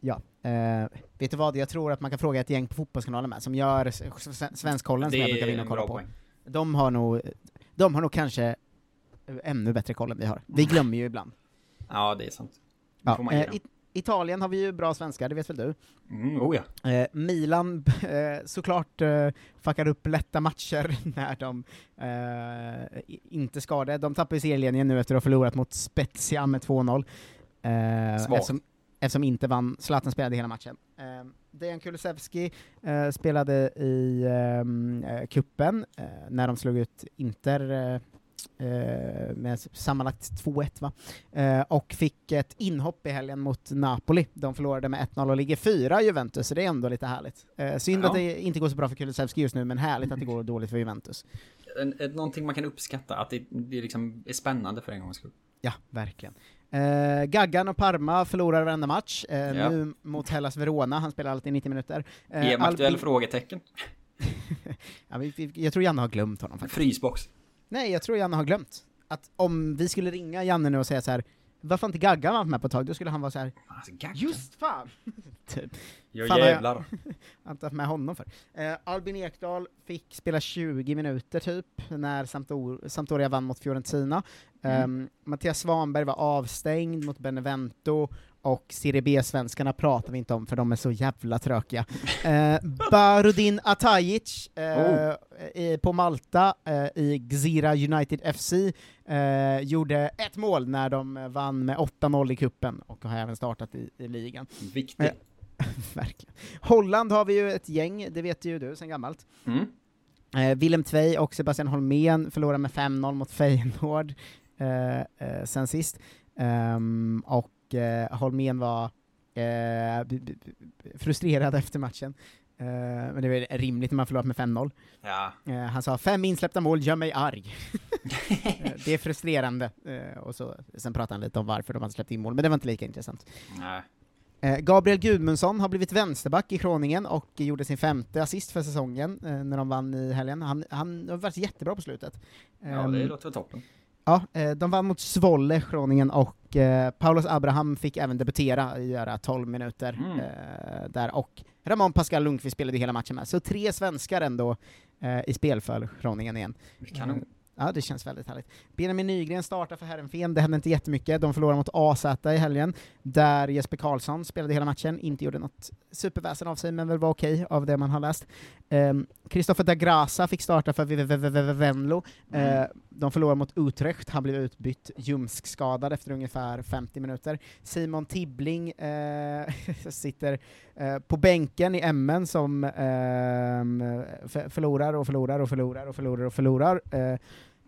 Ja. Eh, vet du vad, jag tror att man kan fråga ett gäng på Fotbollskanalen med, som gör Svenskkollen som jag brukar vinna och kolla på. poäng. De har nog, de har nog kanske ännu bättre koll än vi har. Vi glömmer ju ibland. Ja, det är sant. Det Ja, eh, it- Italien har vi ju bra svenskar, det vet väl du? Mm, oh ja. Eh, Milan eh, såklart eh, fuckar upp lätta matcher när de eh, inte det. De tappar ju serieledningen nu efter att ha förlorat mot Spezia med 2-0. Eh, eftersom, eftersom inte vann, Zlatan spelade hela matchen. Eh, Dejan Kulusevski eh, spelade i ehm, eh, kuppen eh, när de slog ut Inter eh, eh, med sammanlagt 2-1 va? Eh, och fick ett inhopp i helgen mot Napoli. De förlorade med 1-0 och ligger fyra Juventus, så det är ändå lite härligt. Eh, synd Ja. att det inte går så bra för Kulusevski just nu, men härligt att det går dåligt för Juventus. En, ett, någonting man kan uppskatta, att det, det liksom är spännande för en gångs skull. Ja, verkligen. Eh, Gaggan och Parma förlorar varenda match, eh, Ja. nu mot Hellas Verona, han spelar alltid 90 minuter. Eh, EM aktuell Albin- frågetecken. ja, jag tror Janne har glömt honom faktiskt. Frysbox. Nej, jag tror Janne har glömt. Att om vi skulle ringa Janne nu och säga så här. varför inte Gaggan varit med på ett tag? Då skulle han vara så här. Alltså, Gaggan. just fan! typ. Jag Fan, jävlar. Jag har inte haft med honom för. Eh, Albin Ekdal fick spela 20 minuter typ, när Sampdor- Sampdoria vann mot Fiorentina. Mm. Eh, Mattias Svanberg var avstängd mot Benevento, och Serie B-svenskarna pratar vi inte om för de är så jävla trökiga. Eh, Barudin Atajic eh, Oh. i, på Malta eh, i Gzira United FC eh, gjorde ett mål när de eh, vann med 8-0 i kuppen och har även startat i, i ligan. Viktigt. Eh, verkligen. Holland har vi ju ett gäng, det vet ju du sen gammalt. Mm. Eh, Willem Tvei och Sebastian Holmén förlorade med 5-0 mot Feyenoord eh, sen sist. Ehm, och eh, Holmén var eh, frustrerad efter matchen. Eh, men det är väl rimligt när man förlorat med 5-0. Ja. Eh, han sa fem insläppta mål gör mig arg. Det är frustrerande. Och så, sen pratade han lite om varför de hade släppt in mål, men det var inte lika intressant. Nej. Gabriel Gudmundsson har blivit vänsterback i Kroningen och gjorde sin femte assist för säsongen när de vann i helgen. Han, han har varit jättebra på slutet. Ja, det Ehm, låter toppen. Ja, eh, de vann mot Svolle, Groningen, och eh, Paulus Abraham fick även debutera, göra 12 minuter Mm. eh, där, och Ramon Pascal Lundqvist spelade hela matchen med. Så tre svenskar ändå eh, i spel för Groningen igen. Kanon. Ja, det känns väldigt härligt. Benjamin Nygren startar för Herrenfen, det hände inte jättemycket. De förlorade mot AZ i helgen, där Jesper Karlsson spelade hela matchen, inte gjorde något superväsen av sig, men väl var okej av det man har läst. Kristoffer da Grasa fick starta för Venlo. Eh, de förlorade mot Utrecht, han blev utbytt ljumskskadad efter ungefär 50 minuter. Simon Tibbling eh, sitter eh, på bänken i MN som ehm, f- förlorar och förlorar och förlorar och förlorar och förlorar.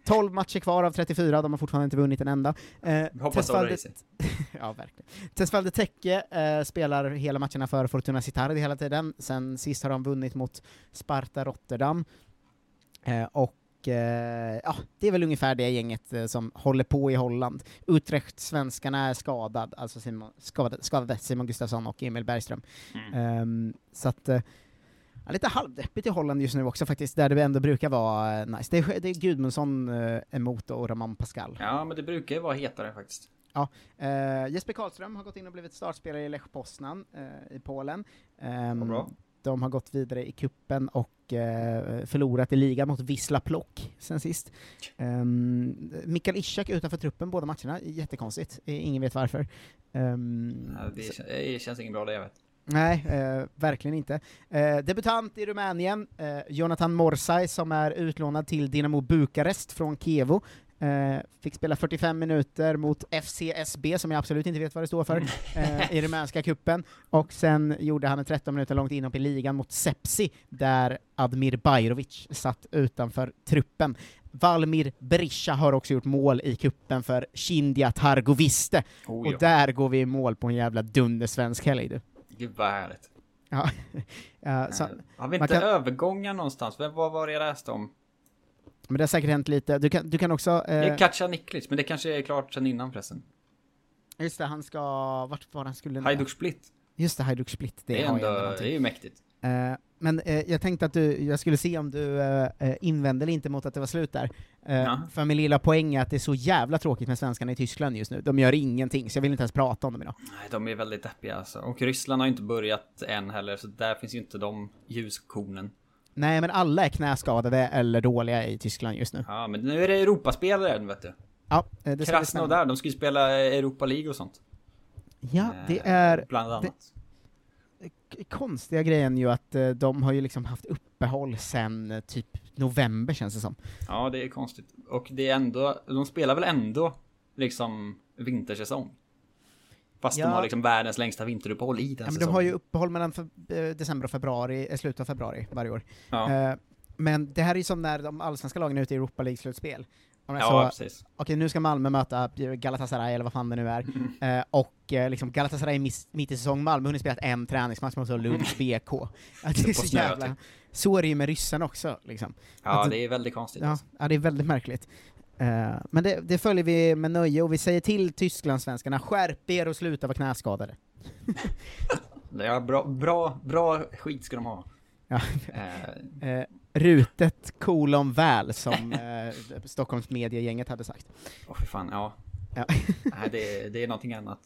Eh, 12 matcher kvar av 34, de har fortfarande inte vunnit en enda. Eh, Hoppas Tesfalde- ja, verkligen. Tesfalde Tekke eh, spelar hela matcherna för Fortuna Citardi hela tiden. Sen sist har de vunnit mot Sparta Rotterdam. Eh, och eh, ja, det är väl ungefär det gänget eh, som håller på i Holland. Utrecht-svenskarna är skadad, alltså Simon, skadade, skadade Simon Gustafsson och Emil Bergström. Mm. Ehm, så att, eh, ja, lite halvdeppigt i Holland just nu också faktiskt, där det ändå brukar vara eh, nice. Det är, det är Gudmundsson eh, emot och Roman Pascal. Ja, men det brukar ju vara hetare faktiskt. Ja, eh, Jesper Karlström har gått in och blivit startspelare i Lech Poznan eh, i Polen. Ehm, Vad bra. De har gått vidare i kuppen och eh, förlorat i ligan mot Wisla Plock sen sist. Um, Mikael Ishak utanför truppen båda matcherna, jättekonstigt. Eh, Ingen vet varför. Ehm, Ja, det, kän- det känns inget bra det jag vet. Nej, eh, verkligen inte. Eh, debutant i Rumänien, eh, Jonathan Morsay som är utlånad till Dinamo Bukarest från Kevo. Eh, fick spela 45 minuter mot FCSB, som jag absolut inte vet vad det står för, eh, i rumänska kuppen. Och sen gjorde han en 13 minuter långt inhopp i ligan mot Sepsi, där Admir Bajrovic satt utanför truppen. Valmir Berisha har också gjort mål i kuppen för Kindia Targoviste, Oh, ja. och där går vi i mål på en jävla dundersvensk helg du. Gud vad härligt. Ja. ja, så, Har vi inte kan- övergångar någonstans? Vad vad var det jag läste om? men det har säkert hänt lite. Du kan, du kan också... Det är Eh, Katja Niklic, men det kanske är klart sedan innan förresten. just det, han ska... Vart var han skulle... Hajduk Split. Just det, Hajduk Split. Det, Det är ändå, det är ju mäktigt. Eh, men eh, jag tänkte att du, jag skulle se om du eh, eh, invände eller inte mot att det var slut där. Eh, Ja. För min lilla poäng är att det är så jävla tråkigt med svenskarna i Tyskland just nu. De gör ingenting, så jag vill inte ens prata om dem idag. Nej, de är väldigt deppiga alltså. Och Ryssland har inte börjat än heller, så där finns ju inte de ljuskornen. Nej, men alla är knäskadade eller dåliga i Tyskland just nu. Ja, men nu är det Europaspelare vet du. Ja, eh, det spännande. Krasnodar, de ska ju spela Europa League och sånt. Ja, det är... Bland annat. Det konstiga grejen ju att eh, de har ju liksom haft uppehåll sen eh, typ november känns det som. Ja, det är konstigt. Och det är ändå, de spelar väl ändå liksom vintersäsong. Fast Ja. de har liksom världens längsta vinteruppehåll i den Ja, men de säsongen. har ju uppehåll mellan eh, december och februari, slutet av februari varje år. Ja. Men det här är ju som när de allsvenska lagen är ute i Europa League-slutspel. Ja, så- precis. Okej, nu ska Malmö möta Galatasaray, eller vad fan det nu är. Eh, och eh, liksom Galatasaray miss- mitt i säsong, Malmö har hunnit spela en träningsmatch mot Lunds BK. Att det är så jävla... typ. Så är det ju med ryssen också, liksom. Ja, Att det är väldigt konstigt. Ja, alltså. ja, det är väldigt märkligt. Eh, men det, det följer vi med nöje, och vi säger till Tysklandssvenskarna, skärp er och sluta vara knäskadade. Är bra, bra, bra skit ska de ha. Ja. Eh, Eh, rutet kolon väl, som eh, Stockholms mediegänget hade sagt. Åh fy fan, ja. Ja. Nej, det, är- det är någonting annat.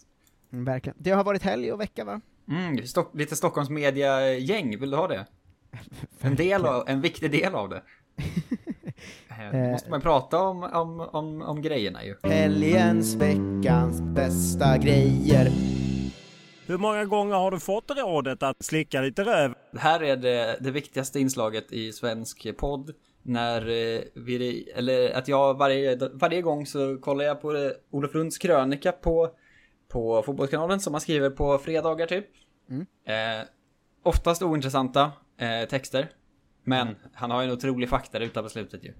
Mm, verkligen. Det har varit helg och vecka, va? Mm, Stock, lite Stockholms media-gäng, vill du ha det? En, del av, en viktig del av det. Eh, Då måste man prata om, om, om, om grejerna ju. Helgens, veckans bästa grejer. Hur många gånger har du fått rådet att slicka lite röv? Det här är det, det viktigaste inslaget i svensk podd. När eh, vi, eller att jag varje, varje gång så kollar jag på eh, Olof Lunds krönika på, på Fotbollskanalen som han skriver på fredagar typ. Mm. Eh, oftast ointressanta eh, texter. Men han har ju en otrolig fakta ute på slutet ju.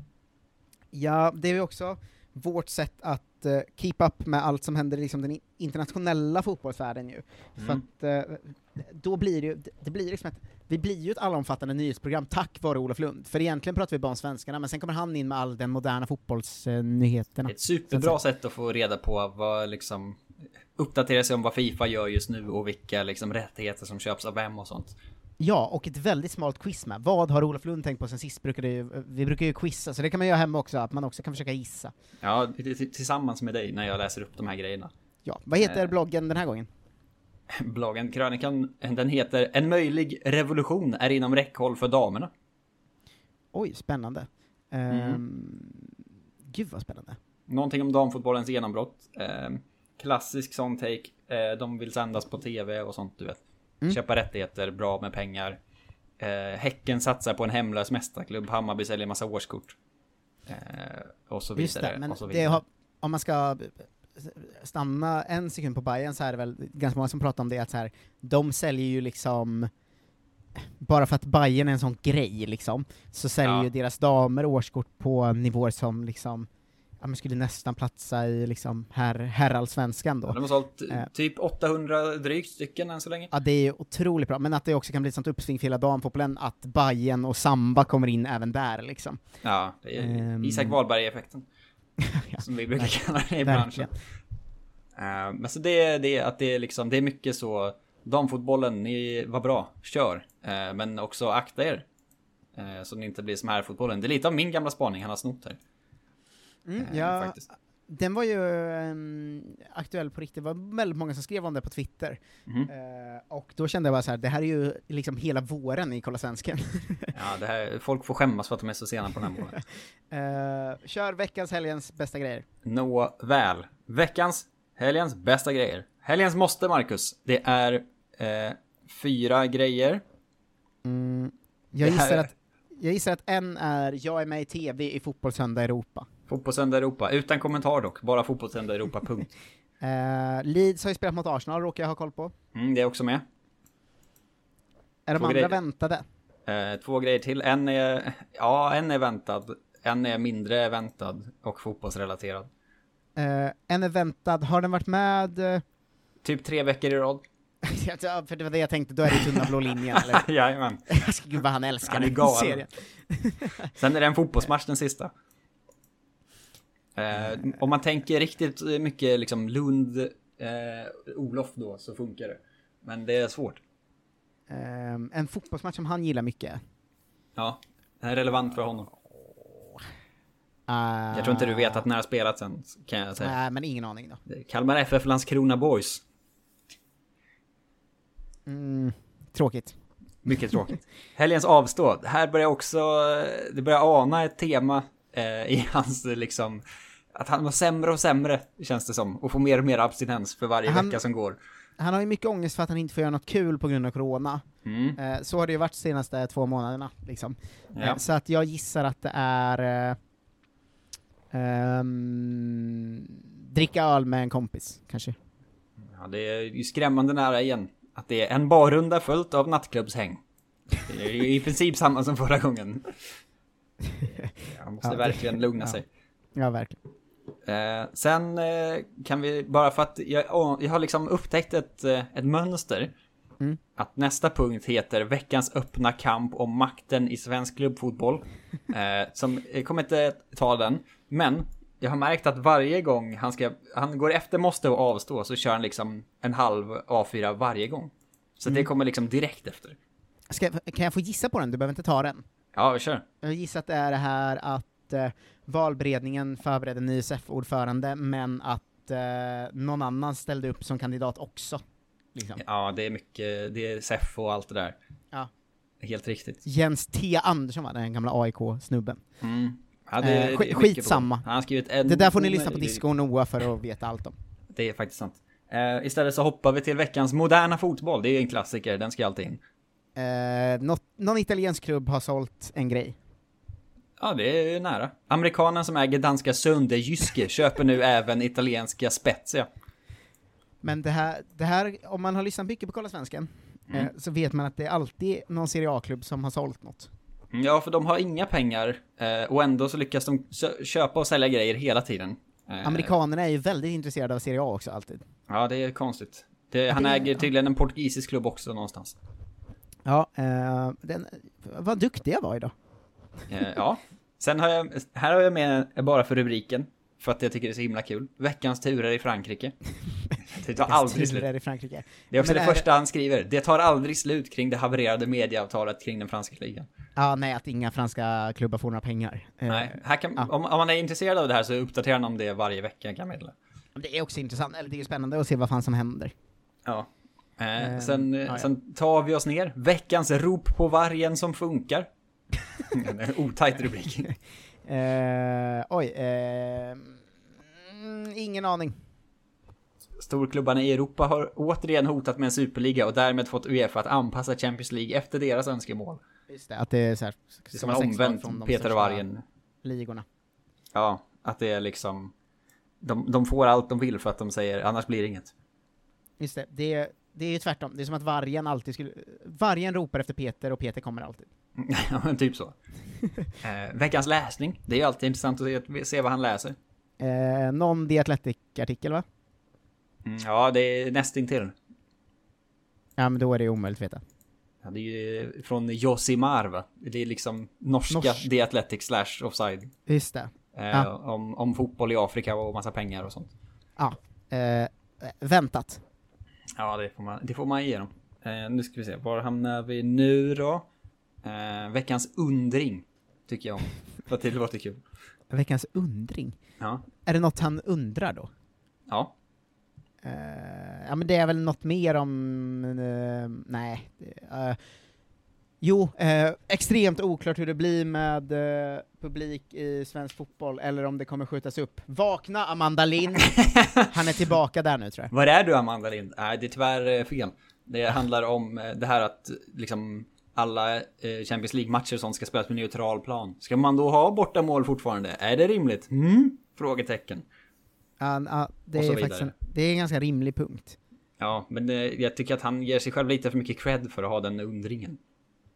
Ja, det är ju också vårt sätt att eh, keep up med allt som händer i liksom den internationella fotbollsvärlden ju. För Mm. att eh, då blir det ju, det- det blir liksom ett, vi blir ju ett allomfattande nyhetsprogram tack vare Olof Lund. För egentligen pratar vi bara om svenskarna, men sen kommer han in med all den moderna fotbollsnyheterna. Ett superbra sätt att få reda på vad liksom uppdatera sig om vad Fifa gör just nu och vilka liksom rättigheter som köps av vem och sånt. Ja, och ett väldigt smalt quiz med. Vad har Olof Lund tänkt på sen sist? Brukar ju, vi brukar ju quizza, så det kan man göra hemma också, att man också kan försöka gissa. Ja, tillsammans med dig när jag läser upp de här grejerna. Ja, vad heter Eh. bloggen den här gången? Bloggen, krönikan, den heter En möjlig revolution är inom räckhåll för damerna. Oj, spännande. Ehm, Gud vad spännande. Någonting om damfotbollens genombrott. Eh, klassisk sån take. Eh, de vill sändas på tv och sånt, du vet. Mm. Köpa rättigheter, bra med pengar. Eh, häcken satsar på en hemlös mästarklubb. Hammarby säljer massa årskort. Eh, och så vidare. Det, men och så det vidare. har, om man ska stanna en sekund på Bayern så är det väl ganska många som pratar om det, att så här, de säljer ju liksom bara för att Bayern är en sån grej liksom, så säljer Ja. ju deras damer årskort på nivåer som liksom ja, men skulle nästan platsa i liksom herr, herrallsvenskan då. De har sålt Eh. typ 800 drygt stycken än så länge. Ja, det är otroligt bra, men att det också kan bli ett sånt uppsving för hela damfotbollen, att Bayern och Samba kommer in även där liksom. Ja, det är Ehm. Isak Wahlberg-effekten. Som vi brukar kalla det i branschen. Eh, men så det är det att det är liksom, det är mycket så, damfotbollen, ni var bra, kör. Eh, men också akta er. Eh, så det inte blir som här fotbollen. Det är lite av min gamla spaning han har snott här. Mm, Eh, ja, faktiskt. den var ju ehm, aktuell på riktigt, det var väldigt många som skrev om det på Twitter. Mhm. Eh, och då kände jag bara så här, det här är ju liksom hela våren i Kolla Svensken. Ja, det här, folk får skämmas för att de är så sena på den här målen. Eh, kör veckans, helgens bästa grejer. Nå väl. Veckans, helgens bästa grejer. Helgens måste, Marcus. Det är eh, fyra grejer. Mm, jag, gissar att, jag gissar att en är Jag är med i TV i Fotbollssöndag Europa. Fotbollssöndag Europa. Utan kommentar dock. Bara Fotbollssöndag Europa, punkt. Eh, Leeds har ju spelat mot Arsenal, råkar jag ha koll på. Mm, det är också med. Är de Två andra grejer. väntade? Eh, två grejer till. En är, ja, en är väntad. En är mindre väntad och fotbollsrelaterad. Eh, en är väntad, har den varit med? Typ tre veckor i rad. ja, för det var det jag tänkte, då är det tunna blå linjen? Jajamän. Gud vad han älskar Han är den serien. Sen är det en fotbollsmatch den sista. Eh, om man tänker riktigt mycket liksom Lund, eh, Olof då, så funkar det. Men det är svårt. Ehm, en fotbollsmatch som han gillar mycket. Ja, det är relevant för honom. Uh, Jag tror inte du vet att när har spelat sen, kan jag säga. Nej, men ingen aning då. Kalmar FF Landskrona Boys. Mm, tråkigt. Mycket tråkigt. Helgens avstå. Här börjar också, det börjar ana ett tema eh, i hans liksom, att han var sämre och sämre känns det som. Och får mer och mer abstinens för varje Han- vecka som går. Han har ju mycket ångest för att han inte får göra något kul på grund av corona. Mm. Eh, så har det ju varit de senaste två månaderna, liksom. Ja. Eh, så att jag gissar att det är... Eh, ehm, dricka öl med en kompis, kanske. Ja, det är ju skrämmande nära igen. Att det är en barrunda följt av nattklubbshäng. Det är ju i princip samma som förra gången. Han måste Ja, verkligen lugna ja. sig. Ja, verkligen. Eh, sen eh, kan vi, bara för att jag, jag har liksom upptäckt ett, eh, ett mönster. Mm. Att nästa punkt heter veckans öppna kamp om makten i svensk klubbfotboll. Eh, som, jag kommer inte ta den, men jag har märkt att varje gång han ska, han går efter måste och avstå så kör han liksom en halv A4 varje gång. Så det Mm. kommer liksom direkt efter. Ska, kan jag få gissa på den? Du behöver inte ta den. Ja, vi kör. Jag gissar att det är det här att eh, valberedningen förberedde en ny SF-ordförande, men att eh, någon annan ställde upp som kandidat också. Liksom. Ja, det är mycket, det är SEF och allt det där. Ja. Helt riktigt. Jens T. Andersson var den gamla AIK-snubben. Mm. Ja, det, Eh, på skitsamma. Han skrivit en... Det där får ni lyssna på Disco och Noah för att veta allt om. Det är faktiskt sant. Eh, istället så hoppar vi till veckans moderna fotboll. Det är en klassiker, den ska alltid in. Eh, något, någon italiensk klubb har sålt en grej. Ja, det är nära. Amerikanen som äger danska Sunderjyske köper nu även italienska Spezia. Men det här, det här, om man har lyssnat mycket på Kolla Svensken, Mm. eh, så vet man att det är alltid någon Serie A-klubb som har sålt något. Ja, för de har inga pengar eh, och ändå så lyckas de köpa och sälja grejer hela tiden. Eh, Amerikanerna är ju väldigt intresserade av Serie A också, alltid. Ja, det är konstigt. Det, han det- äger tydligen en portugisisk klubb också någonstans. Ja, eh, den, vad duktig jag var idag. Eh, ja. Sen har jag, här har jag med bara för rubriken. För att jag tycker det är så himla kul. Veckans turer i Frankrike. Det tar aldrig slut. I Frankrike. Det är också Men det första han skriver. Det tar aldrig slut kring det havererade medieavtalet kring den franska ligan. Ja, nej, att inga franska klubbar får några pengar. Eh, Nej, här kan, ja. om, om man är intresserad av det här så uppdaterar han om det varje vecka kan meddela. Det är också intressant, eller det är spännande att se vad fan som händer. Ja. Eh, Eh, sen, ja. sen tar vi oss ner. Veckans rop på vargen som funkar. Otajt rubrik. Eh, oj, eh, ingen aning. Storklubbarna i Europa har återigen hotat med en superliga och därmed fått Uefa att anpassa Champions League efter deras önskemål. Just det, att det är så här, Det är som en omvänt Peter och vargen. ligorna. Ja, att det är liksom... De, de får allt de vill för att de säger annars blir det inget. Just det, det är, det är ju tvärtom. Det är som att vargen alltid skulle... Vargen ropar efter Peter och Peter kommer alltid. Ja, men typ så. eh, veckans läsning. Det är ju alltid intressant att se, se vad han läser. Eh, någon The Athletic-artikel va? Mm, ja, det är nästintill. Ja men då är det omöjligt att veta. Ja, det är ju från Josimar va? Det är liksom norska Norsk. The Athletic slash offside. Just det. Eh, Ja. om, om fotboll i Afrika och massa pengar och sånt. Ja. Eh, väntat. Ja, det får man, det får man ge dem. Eh, nu ska vi se, var hamnar vi nu då? Eh, veckans undring, tycker jag om. Att det låter kul. Veckans undring. Ja. Är det något han undrar då? Ja. Eh, ja men det är väl något mer om... eh, nej. eh, jo, eh, extremt oklart hur det blir med eh, publik i svensk fotboll, eller om det kommer skjutas upp. Vakna Amanda Lind! Han är tillbaka där nu tror jag. Var är du Amanda Lind? Nej, det är tyvärr fel. Det handlar om det här att liksom alla eh, Champions League-matcher sånt ska spelas på neutral plan. Ska man då ha borta mål fortfarande? Är det rimligt? Mm? Frågetecken. Ja, ja, det, är faktiskt en, det är en ganska rimlig punkt. Ja, men eh, jag tycker att han ger sig själv lite för mycket cred för att ha den undringen.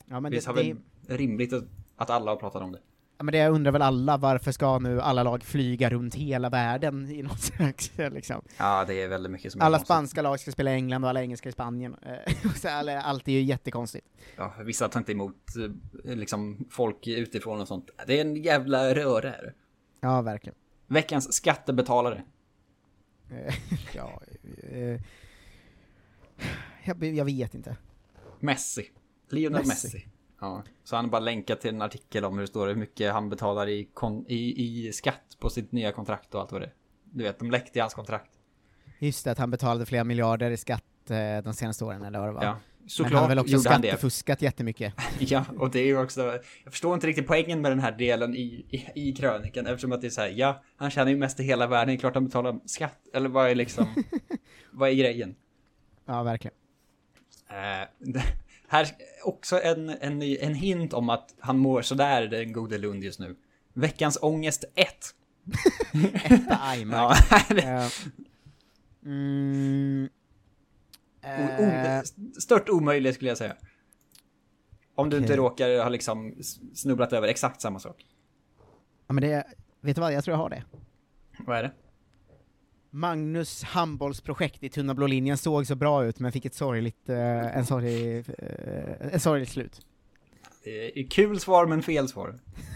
Ja, men Visst det, har det, väl rimligt att, att alla har pratat om det. Ja, men det undrar väl alla, varför ska nu alla lag flyga runt hela världen i något slags, liksom. Ja, det är väldigt mycket som Alla spanska lag ska spela i England och alla engelska i Spanien. Eh, Allt är ju jättekonstigt. Ja, vissa tar inte emot eh, liksom folk utifrån och sånt. Det är en jävla röra här. Ja, verkligen. Veckans skattebetalare. Eh, ja, eh, jag, jag vet inte. Messi. Lionel Messi. Messi. Ja, så han har bara länkat till en artikel om hur det står hur mycket han betalar i, kon- i, i skatt på sitt nya kontrakt och allt vad det är. Du vet, de läckte i hans kontrakt. Just det, att han betalade flera miljarder i skatt eh, de senaste åren, eller vad det var. Ja, Men såklart han har väl också det. skattefuskat jättemycket. Ja, och det är ju också, jag förstår inte riktigt poängen med den här delen i, i, i krönikan eftersom att det är så här, ja, han tjänar ju mest i hela världen, det är klart han betalar skatt, eller vad är liksom, vad är grejen? Ja, verkligen. Eh, det- här också en, en, en hint om att han mår sådär, den gode Lund just nu. Veckans ångest 1. Etta Aimark. Ja, Eh, mm, eh, stört omöjligt skulle jag säga. Om du inte Okej. råkar ha liksom snubblat över exakt samma sak. ja, men det, vet du vad, jag tror jag har det. Vad är det? Magnus handbollsprojekt i tunna blå linjen såg så bra ut, men fick ett sorgligt, eh, en sorglig, eh, en sorgligt slut. Är kul svar men fel svar.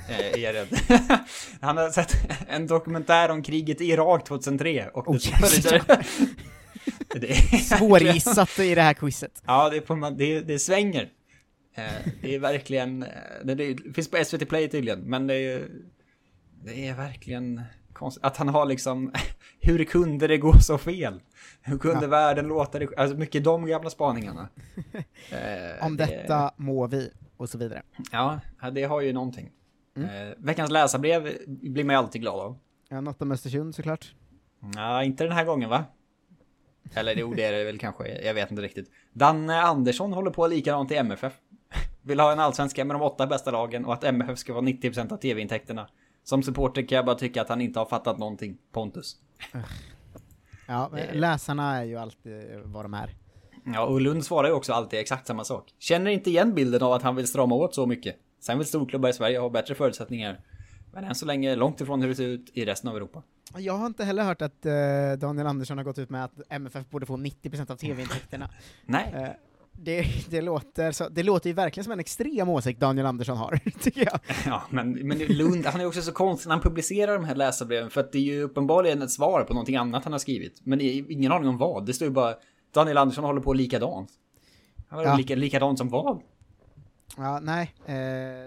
Eh, är jag rädd. Han har sett en dokumentär om kriget i Irak 2003 och Oh, det, är Svårgissat i det här quizet. Ja, det, får man, det, det svänger. Eh, det är verkligen, det, det finns på SVT Play tydligen, men det är, det är verkligen konstigt att han har liksom, hur kunde det gå så fel? Hur kunde Ja. världen låta det, alltså mycket de gamla spaningarna. Eh, Om det- detta må vi, och så vidare. Ja, det har ju någonting. Mm. Eh, veckans läsarbrev blir man ju alltid glad av. Ja, något om Östersund såklart. Ja, inte den här gången va? Eller jo, det är det väl kanske. Jag vet inte riktigt. Danne Andersson håller på likadant i MFF. Vill ha en allsvenska med de åtta bästa lagen och att MFF ska vara 90% av tv-intäkterna. Som supporter kan jag bara tycka att han inte har fattat någonting. Pontus. Ja, läsarna är ju alltid vad de är. Ja, och Lund svarar ju också alltid exakt samma sak. Känner inte igen bilden av att han vill strama åt så mycket. Sen vill storklubbar i Sverige ha bättre förutsättningar. Men än så länge långt ifrån hur det ser ut i resten av Europa. Jag har inte heller hört att eh, Daniel Andersson har gått ut med att MFF borde få 90% av tv-intäkterna. Nej. Det, det, låter så, det låter ju verkligen som en extrem åsikt Daniel Andersson har, tycker jag. Ja, men, men Lund, han är också så konstig när han publicerar de här läsarbreven för att det är ju uppenbarligen ett svar på någonting annat han har skrivit. Men ingen aning om vad. Det står ju bara Daniel Andersson håller på likadant. Han var Ja. lika, likadant som vad? Ja, nej, eh,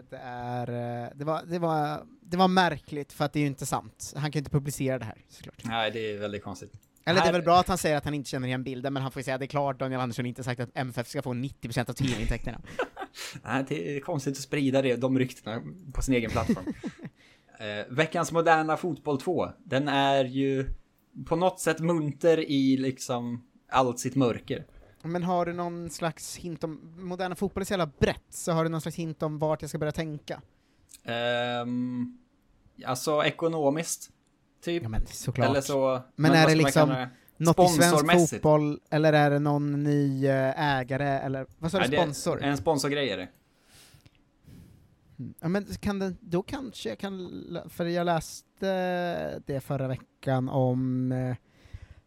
det är, eh, det var, det var, det var märkligt för att det är ju inte sant. Han kan ju inte publicera det här, såklart. Nej, det är väldigt konstigt. Eller det är väl bra att han säger att han inte känner igen bilden, men han får ju säga att det är klart Daniel Andersson inte sagt att MFF ska få 90% av tv-intäkterna. Nej, det är konstigt att sprida det, de ryktena på sin egen plattform. eh, veckans moderna fotboll 2, den är ju på något sätt munter i liksom allt sitt mörker. Men har du någon slags hint om, moderna fotboll är så jävla brett, så har du någon slags hint om vart jag ska börja tänka? Um, alltså ekonomiskt, typ. Ja men såklart. Eller så... Men, vad är ska det liksom det? något i svensk fotboll, eller är det någon ny eh, ägare, eller vad sa du, Nej, det är sponsor? En sponsorgrej är det. Ja, men kan den, då kanske jag kan, för jag läste det förra veckan om, eh,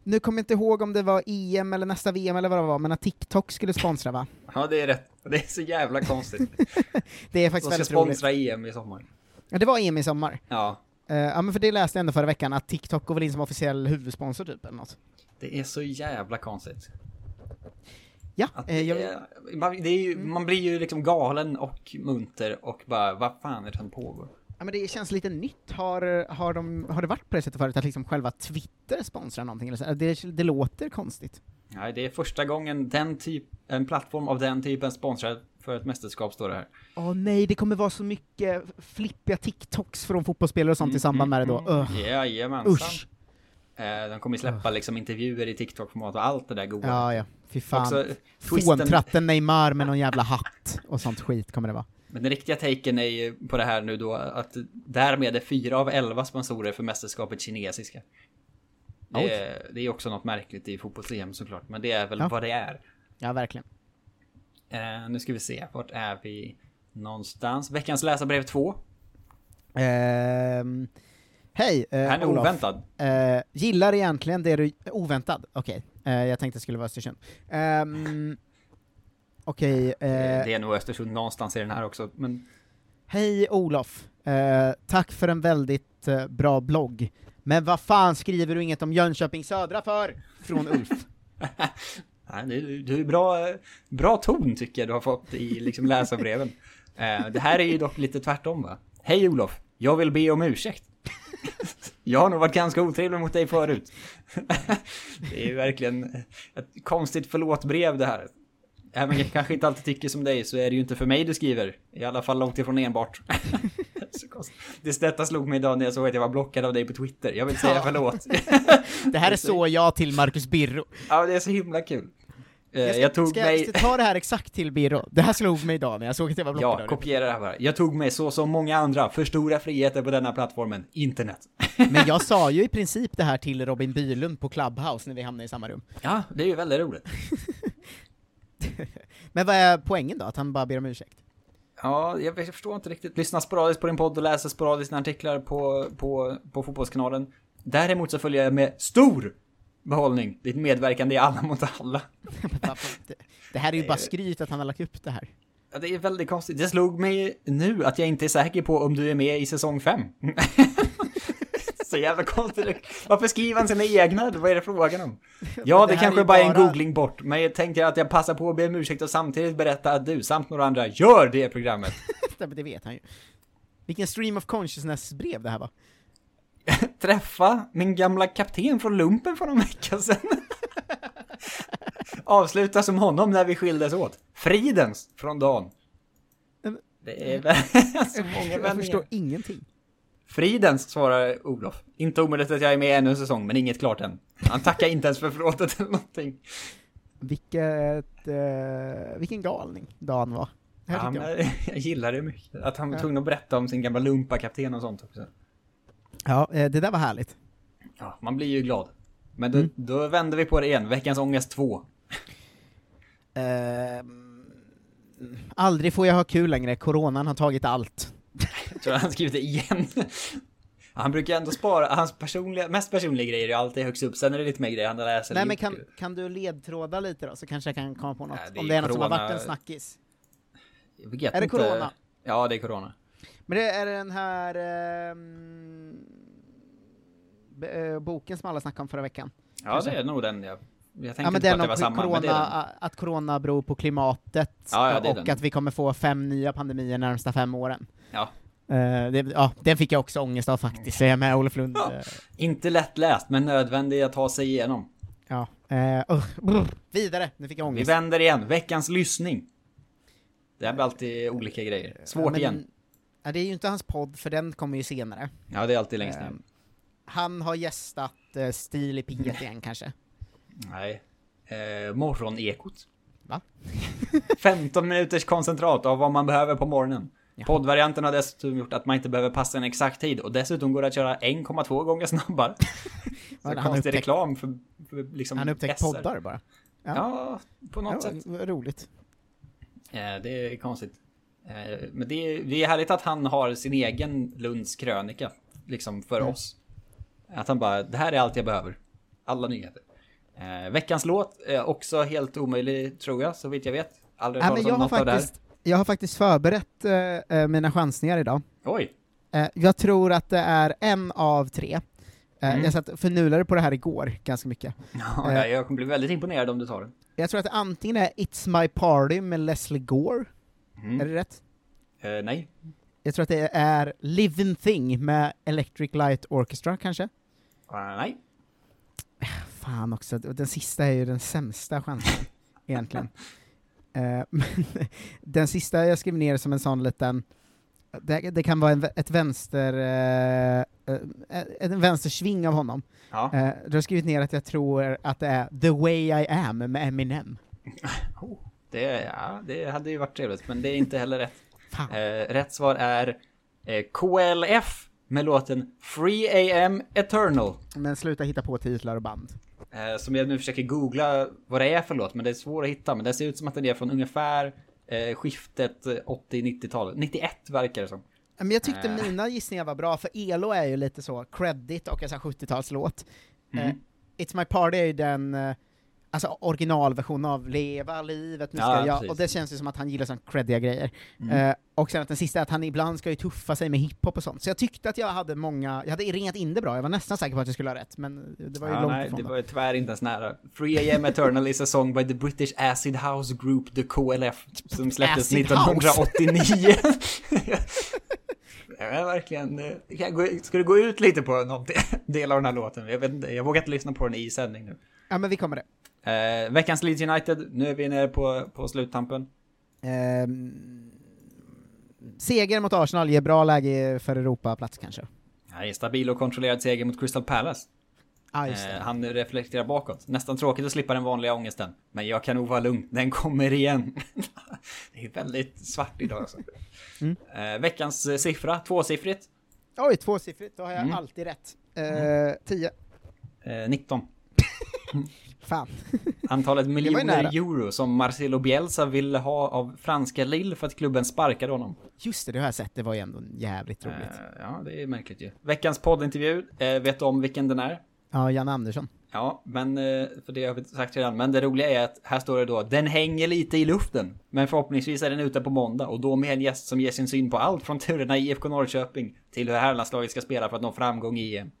nu kommer jag inte ihåg om det var EM eller nästa VM eller vad det var, men att TikTok skulle sponsra va? Ja, det är rätt. Det är så jävla konstigt. Det är faktiskt De ska väldigt roligt. sponsra EM i sommar. Ja, det var EM i sommar. Ja. Eh, ja men för det läste jag ändå förra veckan, att TikTok går väl in som officiell huvudsponsor typ, eller något. Det är så jävla konstigt. Ja, eh, det jag, man, det är ju, man blir ju liksom galen och munter och bara, vad fan är det som pågår? ja, men det känns lite nytt. Har, har, de, har det varit på det sättet förut, att liksom själva Twitter sponsrar någonting? Eller så? Det, det låter konstigt. Nej, det är första gången den typ, en plattform av den typen sponsrar för ett mästerskap står det här. Åh nej, det kommer vara så mycket flippiga TikToks från fotbollsspelare och sånt i samband med det då. Ugh. Jajamensan. Usch. Eh, de kommer släppa liksom intervjuer i TikTok-format och allt det där goda. Ja, ja. Fy fan. Också, Fåntratten Neymar med någon jävla hatt och sånt skit kommer det vara. men den riktiga taken är ju på det här nu då att därmed är fyra av elva sponsorer för mästerskapet kinesiska. Det är, det är också något märkligt i fotbolls såklart, men det är väl Ja. vad det är. Ja, verkligen. Eh, nu ska vi se, vart är vi någonstans? Veckans läsarbrev 2. Ehm, Hej, eh, Här är Olof. oväntad. Eh, gillar egentligen det du... Oväntad? Okej. Eh, jag tänkte det skulle vara Östersund. Um, Okej. eh, Det är nog Östersund någonstans i den här också, men Hej Olof. Eh, tack för en väldigt eh, bra blogg. Men vad fan skriver du inget om Jönköping Södra för? Från Ulf. Du, du är bra, bra ton tycker jag du har fått i liksom läsarbreven. Eh, det här är ju dock lite tvärtom va? Hej Olof, jag vill be om ursäkt. Jag har nog varit ganska otrevlig mot dig förut. Det är ju verkligen ett konstigt förlåtbrev det här. Även om jag kanske inte alltid tycker som dig så är det ju inte för mig du skriver. I alla fall långt ifrån enbart. Det detta slog mig idag när jag såg att jag var blockad av dig på Twitter. Jag vill säga Ja. förlåt. Det här är så jag till Marcus Birro. Ja, det är så himla kul. Eh, Jag, ska, jag tog ska, mig... ska jag ta det här exakt till Birro? Det här slog mig idag när jag såg att jag var blockad Ja, det. kopiera det här bara. Jag tog mig så som många andra för stora friheter på denna plattformen, internet. Men jag sa ju i princip det här till Robin Bylund på Clubhouse när vi hamnade i samma rum. Ja, det är ju väldigt roligt. Men vad är poängen då? Att han bara ber om ursäkt? Ja, jag förstår inte riktigt. Lyssna sporadiskt på din podd och läser sporadiskt artiklar på, på, på Fotbollskanalen. Däremot så följer jag med stor behållning ditt medverkande i Alla mot alla. Det, här är ju bara skryt att han har lagt upp det här. Ja, det är väldigt konstigt. Det slog mig nu att jag inte är säker på om du är med i säsong 5. Så jävla konstigt. Varför skriver han sina egna? Vad är det frågan om? Ja, det, Det kanske är bara är en googling bort. Men jag tänkte att jag passar på att be om ursäkt och samtidigt berätta att du samt några andra gör det programmet. Det vet han ju. Vilken stream of consciousness-brev det här var. Träffa min gamla kapten från lumpen för någon vecka sedan. Avsluta som honom när vi skildes åt. Fridens från dagen. Det är så många Jag vändningar. förstår ingenting. Fridens, svarar Olof. Inte omöjligt att jag är med ännu en säsong, men inget klart än. Han tackar inte ens för förlåtet eller någonting. Vilket, eh, vilken galning Dan var. Här Ja, jag. jag gillar det mycket. Att han var tvungen att berätta om sin gamla lumpakapten och sånt också. Ja, eh, det där var härligt. Ja, man blir ju glad. Men då, Mm. då vänder vi på det igen. Veckans ångest 2. Ehm, aldrig får jag ha kul längre, coronan har tagit allt. Jag tror han skrivit det igen. Han brukar ändå spara, hans personliga, mest personliga grejer är alltid högst upp, sen är det lite mer grejer han läser. Nej men kan, kan du ledtråda lite då, så kanske jag kan komma på något? Nej, det Om det är något som har corona- varit en snackis. Jag vet är det inte. corona? Ja, det är corona. Men det är den här ehm, eh, boken som alla snackade om förra veckan. Ja, Kanske? det är nog den jag... Jag tänkte Ja men inte på att det var samma, corona, men det är den. att corona beror på klimatet Ja, ja, och den. att vi kommer få fem nya pandemier närmsta fem åren. Ja. Eh, det, ja, den fick jag också ångest av faktiskt, så jag med Olof Lund. Ja. Inte lättläst, men nödvändig att ta sig igenom. Ja. Uh, brr, vidare, nu fick jag Vi ångest. vänder igen. Veckans lyssning. Det här blir alltid olika grejer. Svårt Ja, men- igen. Ja, det är ju inte hans podd, för den kommer ju senare. Ja, det är alltid längst Eh, ner. Han har gästat uh, Stil i P1 igen kanske. Nej. Eh, morgonekot. Va? 15 minuters koncentrat av vad man behöver på morgonen. Poddvarianten har dessutom gjort att man inte behöver passa en exakt tid och dessutom går det att köra 1,2 gånger snabbare. Så Han konstig upptäckt- reklam för, för liksom Han har upptäckt SR. poddar bara. Ja, på något Ja, sätt. roligt. Eh, det är konstigt. Eh, Men det är, det är härligt att han har sin egen Lunds krönika, liksom för Mm. oss. Att han bara, det här är allt jag behöver. Alla nyheter. Eh, veckans låt är också helt omöjlig, tror jag, så vitt jag vet. Aldrig Ja, men jag, har faktiskt, jag har faktiskt förberett eh, eh, mina chansningar idag. Oj! Eh, jag tror att det är en av tre. Eh, Mm. Jag satt förnulade på det här igår, ganska mycket. Ja, jag kommer bli väldigt imponerad om du tar den. jag tror att det antingen är It's My Party med Leslie Gore, Mm. är det rätt? Eh, nej. Jag tror att det är Living Thing med Electric Light Orchestra, kanske? Eh, nej. Fan också, den sista är ju den sämsta chansen, egentligen. Men den sista jag skrev ner som en sån liten, det, det kan vara en, ett vänster, eh, en vänstersving av honom. Ja. Eh, då har skrivit ner att jag tror att det är The Way I Am med Eminem. Det, ja, det hade ju varit trevligt, men det är inte heller rätt. Eh, rätt svar är eh, KLF med låten Free AM Eternal. Men sluta hitta på titlar och band. Eh, som jag nu försöker googla vad det är för låt, men det är svårt att hitta. Men det ser ut som att den är från ungefär eh, skiftet eh, 80-90-talet. 91 verkar det som. Men jag tyckte Eh. mina gissningar var bra, för ELO är ju lite så credit och en sån här 70-talslåt. Mm. Eh, It's My Party är ju den eh, alltså originalversionen av Leva livet, nu ska Ja, jag, precis. och det känns ju som att han gillar sånt creddiga grejer. Mm. Eh, och sen att den sista är att han ibland ska ju tuffa sig med hiphop och sånt, så jag tyckte att jag hade många, jag hade ringat in det bra, jag var nästan säker på att jag skulle ha rätt, men det var ju Ja, långt nej, ifrån det var ju tyvärr inte ens nära. Free AM Eternal is a song by the British Acid House Group, the KLF, som släpptes Acid House. 1989. Ja, verkligen. eh, Ska du gå ut lite på någon del av den här låten? Jag, vet inte, jag vågar inte lyssna på den i sändning nu. Ja men vi kommer det. Eh, veckans Leeds United, nu är vi nere på, på sluttampen. Ehm, seger mot Arsenal ger bra läge för Europaplats kanske. Nej, stabil och kontrollerad seger mot Crystal Palace. Det. Eh, han reflekterar bakåt. Nästan tråkigt att slippa den vanliga ångesten. Men jag kan nog vara lugn, den kommer igen. det är väldigt svart idag alltså. Mm. Eh, veckans eh, siffra, tvåsiffrigt. Oj, tvåsiffrigt, då har jag Mm. alltid rätt. Eh, tio. Eh, 19. Fan. Antalet miljoner euro som Marcelo Bielsa ville ha av franska Lille för att klubben sparkade honom. Just det, det har jag sett, det var ju ändå jävligt roligt. Eh, ja, det är märkligt ju. Veckans poddintervju, eh, vet du om vilken den är? Ja, Jan Andersson. Ja, men eh, för det har vi sagt redan. Men det roliga är att här står det då, den hänger lite i luften. Men förhoppningsvis är den ute på måndag och då med en gäst som ger sin syn på allt från turerna i IFK Norrköping till hur herrlandslaget ska spela för att nå framgång i EM.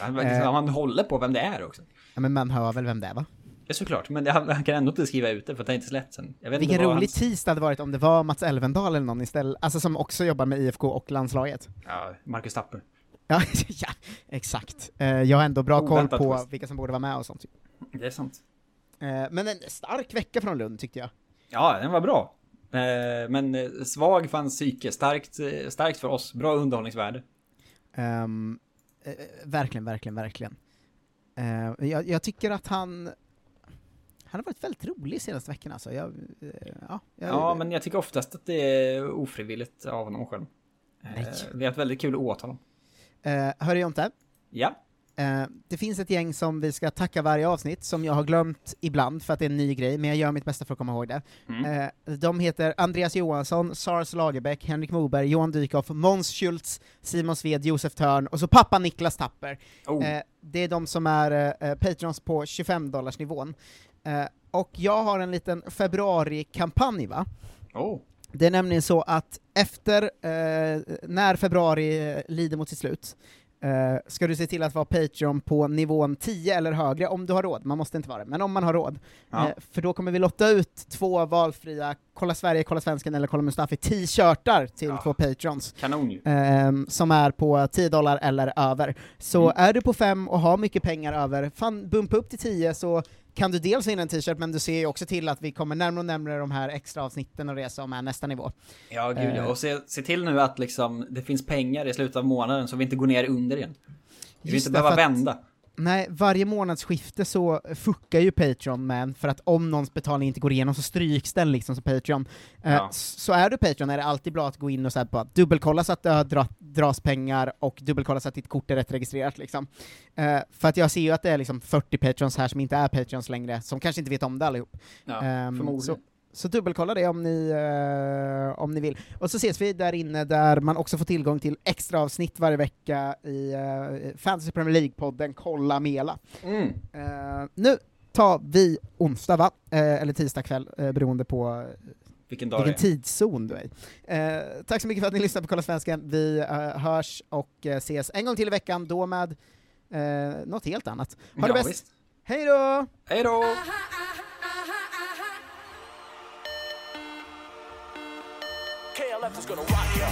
Han, Eh. han håller på vem det är också. Ja, men man hör väl vem det är va? Ja, såklart, men det, han, han kan ändå inte skriva ut det för att det är inte släppt sen. Jag vet Vilken rolig hans- tis det hade varit om det var Mats Elvendal eller någon istället, alltså som också jobbar med IFK och landslaget. Ja, Marcus Tapper. Ja, ja exakt. Eh, jag har ändå bra koll Oväntat på twist. vilka som borde vara med och sånt. Det är sant. Eh, men en stark vecka från Lund tyckte jag. Ja, den var bra. Men svag fanns psyke, starkt, starkt för oss, bra underhållningsvärde. Ehm, eh, verkligen, verkligen, verkligen. Eh, jag, jag tycker att han han har varit väldigt rolig senaste veckan alltså. Jag, eh, ja, jag, Ja, men jag tycker oftast att det är ofrivilligt av honom själv. Eh, Nej. Vi har haft väldigt kul åt honom. Eh, hörru Jonte, Ja. Eh, det finns ett gäng som vi ska tacka varje avsnitt, som jag har glömt ibland för att det är en ny grej, men jag gör mitt bästa för att komma ihåg det. Mm. Eh, de heter Andreas Johansson, Sars Lagerbäck, Henrik Moberg, Johan Dykhoff, Måns Schultz, Simon Sved, Josef Törn och så pappa Niklas Tapper. Oh. Eh, det är de som är eh, patrons på 25 dollars nivån. Eh, och jag har en liten februari-kampanj va? Oh. Det är nämligen så att efter, eh, när februari lider mot sitt slut, eh, ska du se till att vara Patreon på nivån 10 eller högre, om du har råd. Man måste inte vara det, men om man har råd. Ja. Eh, för då kommer vi lotta ut två valfria Kolla Sverige, Kolla Svensken eller Kolla Mustafi t-shirtar till två Patrons. Kanon ju. Ehm, som är på 10 dollar eller över. Så Mm. är du på 5 och har mycket pengar över, fan bumpa upp till 10 så kan du dels vinna en t-shirt, men du ser ju också till att vi kommer närmare och närmare de här extra avsnitten och det som är nästa nivå. Ja, gud ja. Eh. Och se, se till nu att liksom det finns pengar i slutet av månaden så vi inte går ner under igen. Vi vill inte behöva vända. Nej, varje månadsskifte så fuckar ju Patreon med för att om någons betalning inte går igenom så stryks den liksom som Patreon. Eh, Ja. s- Så är du Patreon är det alltid bra att gå in och så här bara dubbelkolla så att det har dra, dras pengar och dubbelkolla så att ditt kort är rätt registrerat liksom. Eh, för att jag ser ju att det är liksom 40 Patrons här som inte är Patrons längre, som kanske inte vet om det allihop. Ja, Ehm, förmodligen. så, Så dubbelkolla det om ni, eh, om ni vill. Och så ses vi där inne där man också får tillgång till extra avsnitt varje vecka i eh, Fantasy Premier League-podden Kolla Mela. Mm. Eh, nu tar vi onsdag, va? Eh, eller tisdag kväll, eh, beroende på eh, Vilken dag vilken det tidszon du är i. eh, Tack så mycket för att ni lyssnar på Kolla Svensken. Vi eh, hörs och ses en gång till i veckan, då med eh, något helt annat. Ha det Ja, bäst! visst. Hej då! Hej då! KLF is gonna rock you.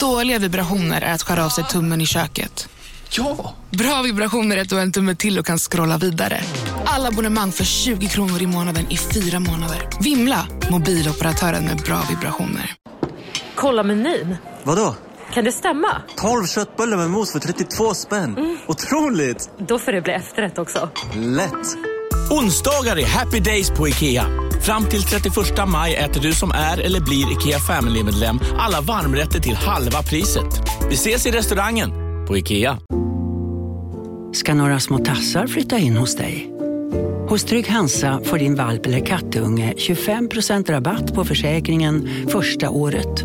Dåliga vibrationer är att skära av sig tummen i köket. Ja! Bra vibrationer är att du har en tumme till och kan scrolla vidare. Alla abonnemang för 20 kronor i månaden i fyra månader. Vimla! Mobiloperatören med bra vibrationer. Kolla menyn. Vadå? Kan det stämma? 12 köttbullar med mos för 32 spänn. Otroligt! Då får det bli efterrätt också. Lätt! Onsdagar är happy days på IKEA. Fram till 31 maj äter du som är eller blir IKEA Family-medlem alla varmrätter till halva priset. Vi ses i restaurangen på IKEA. Ska några små tassar flytta in hos dig? Hos Trygg Hansa får din valp eller kattunge 25% rabatt på försäkringen första året.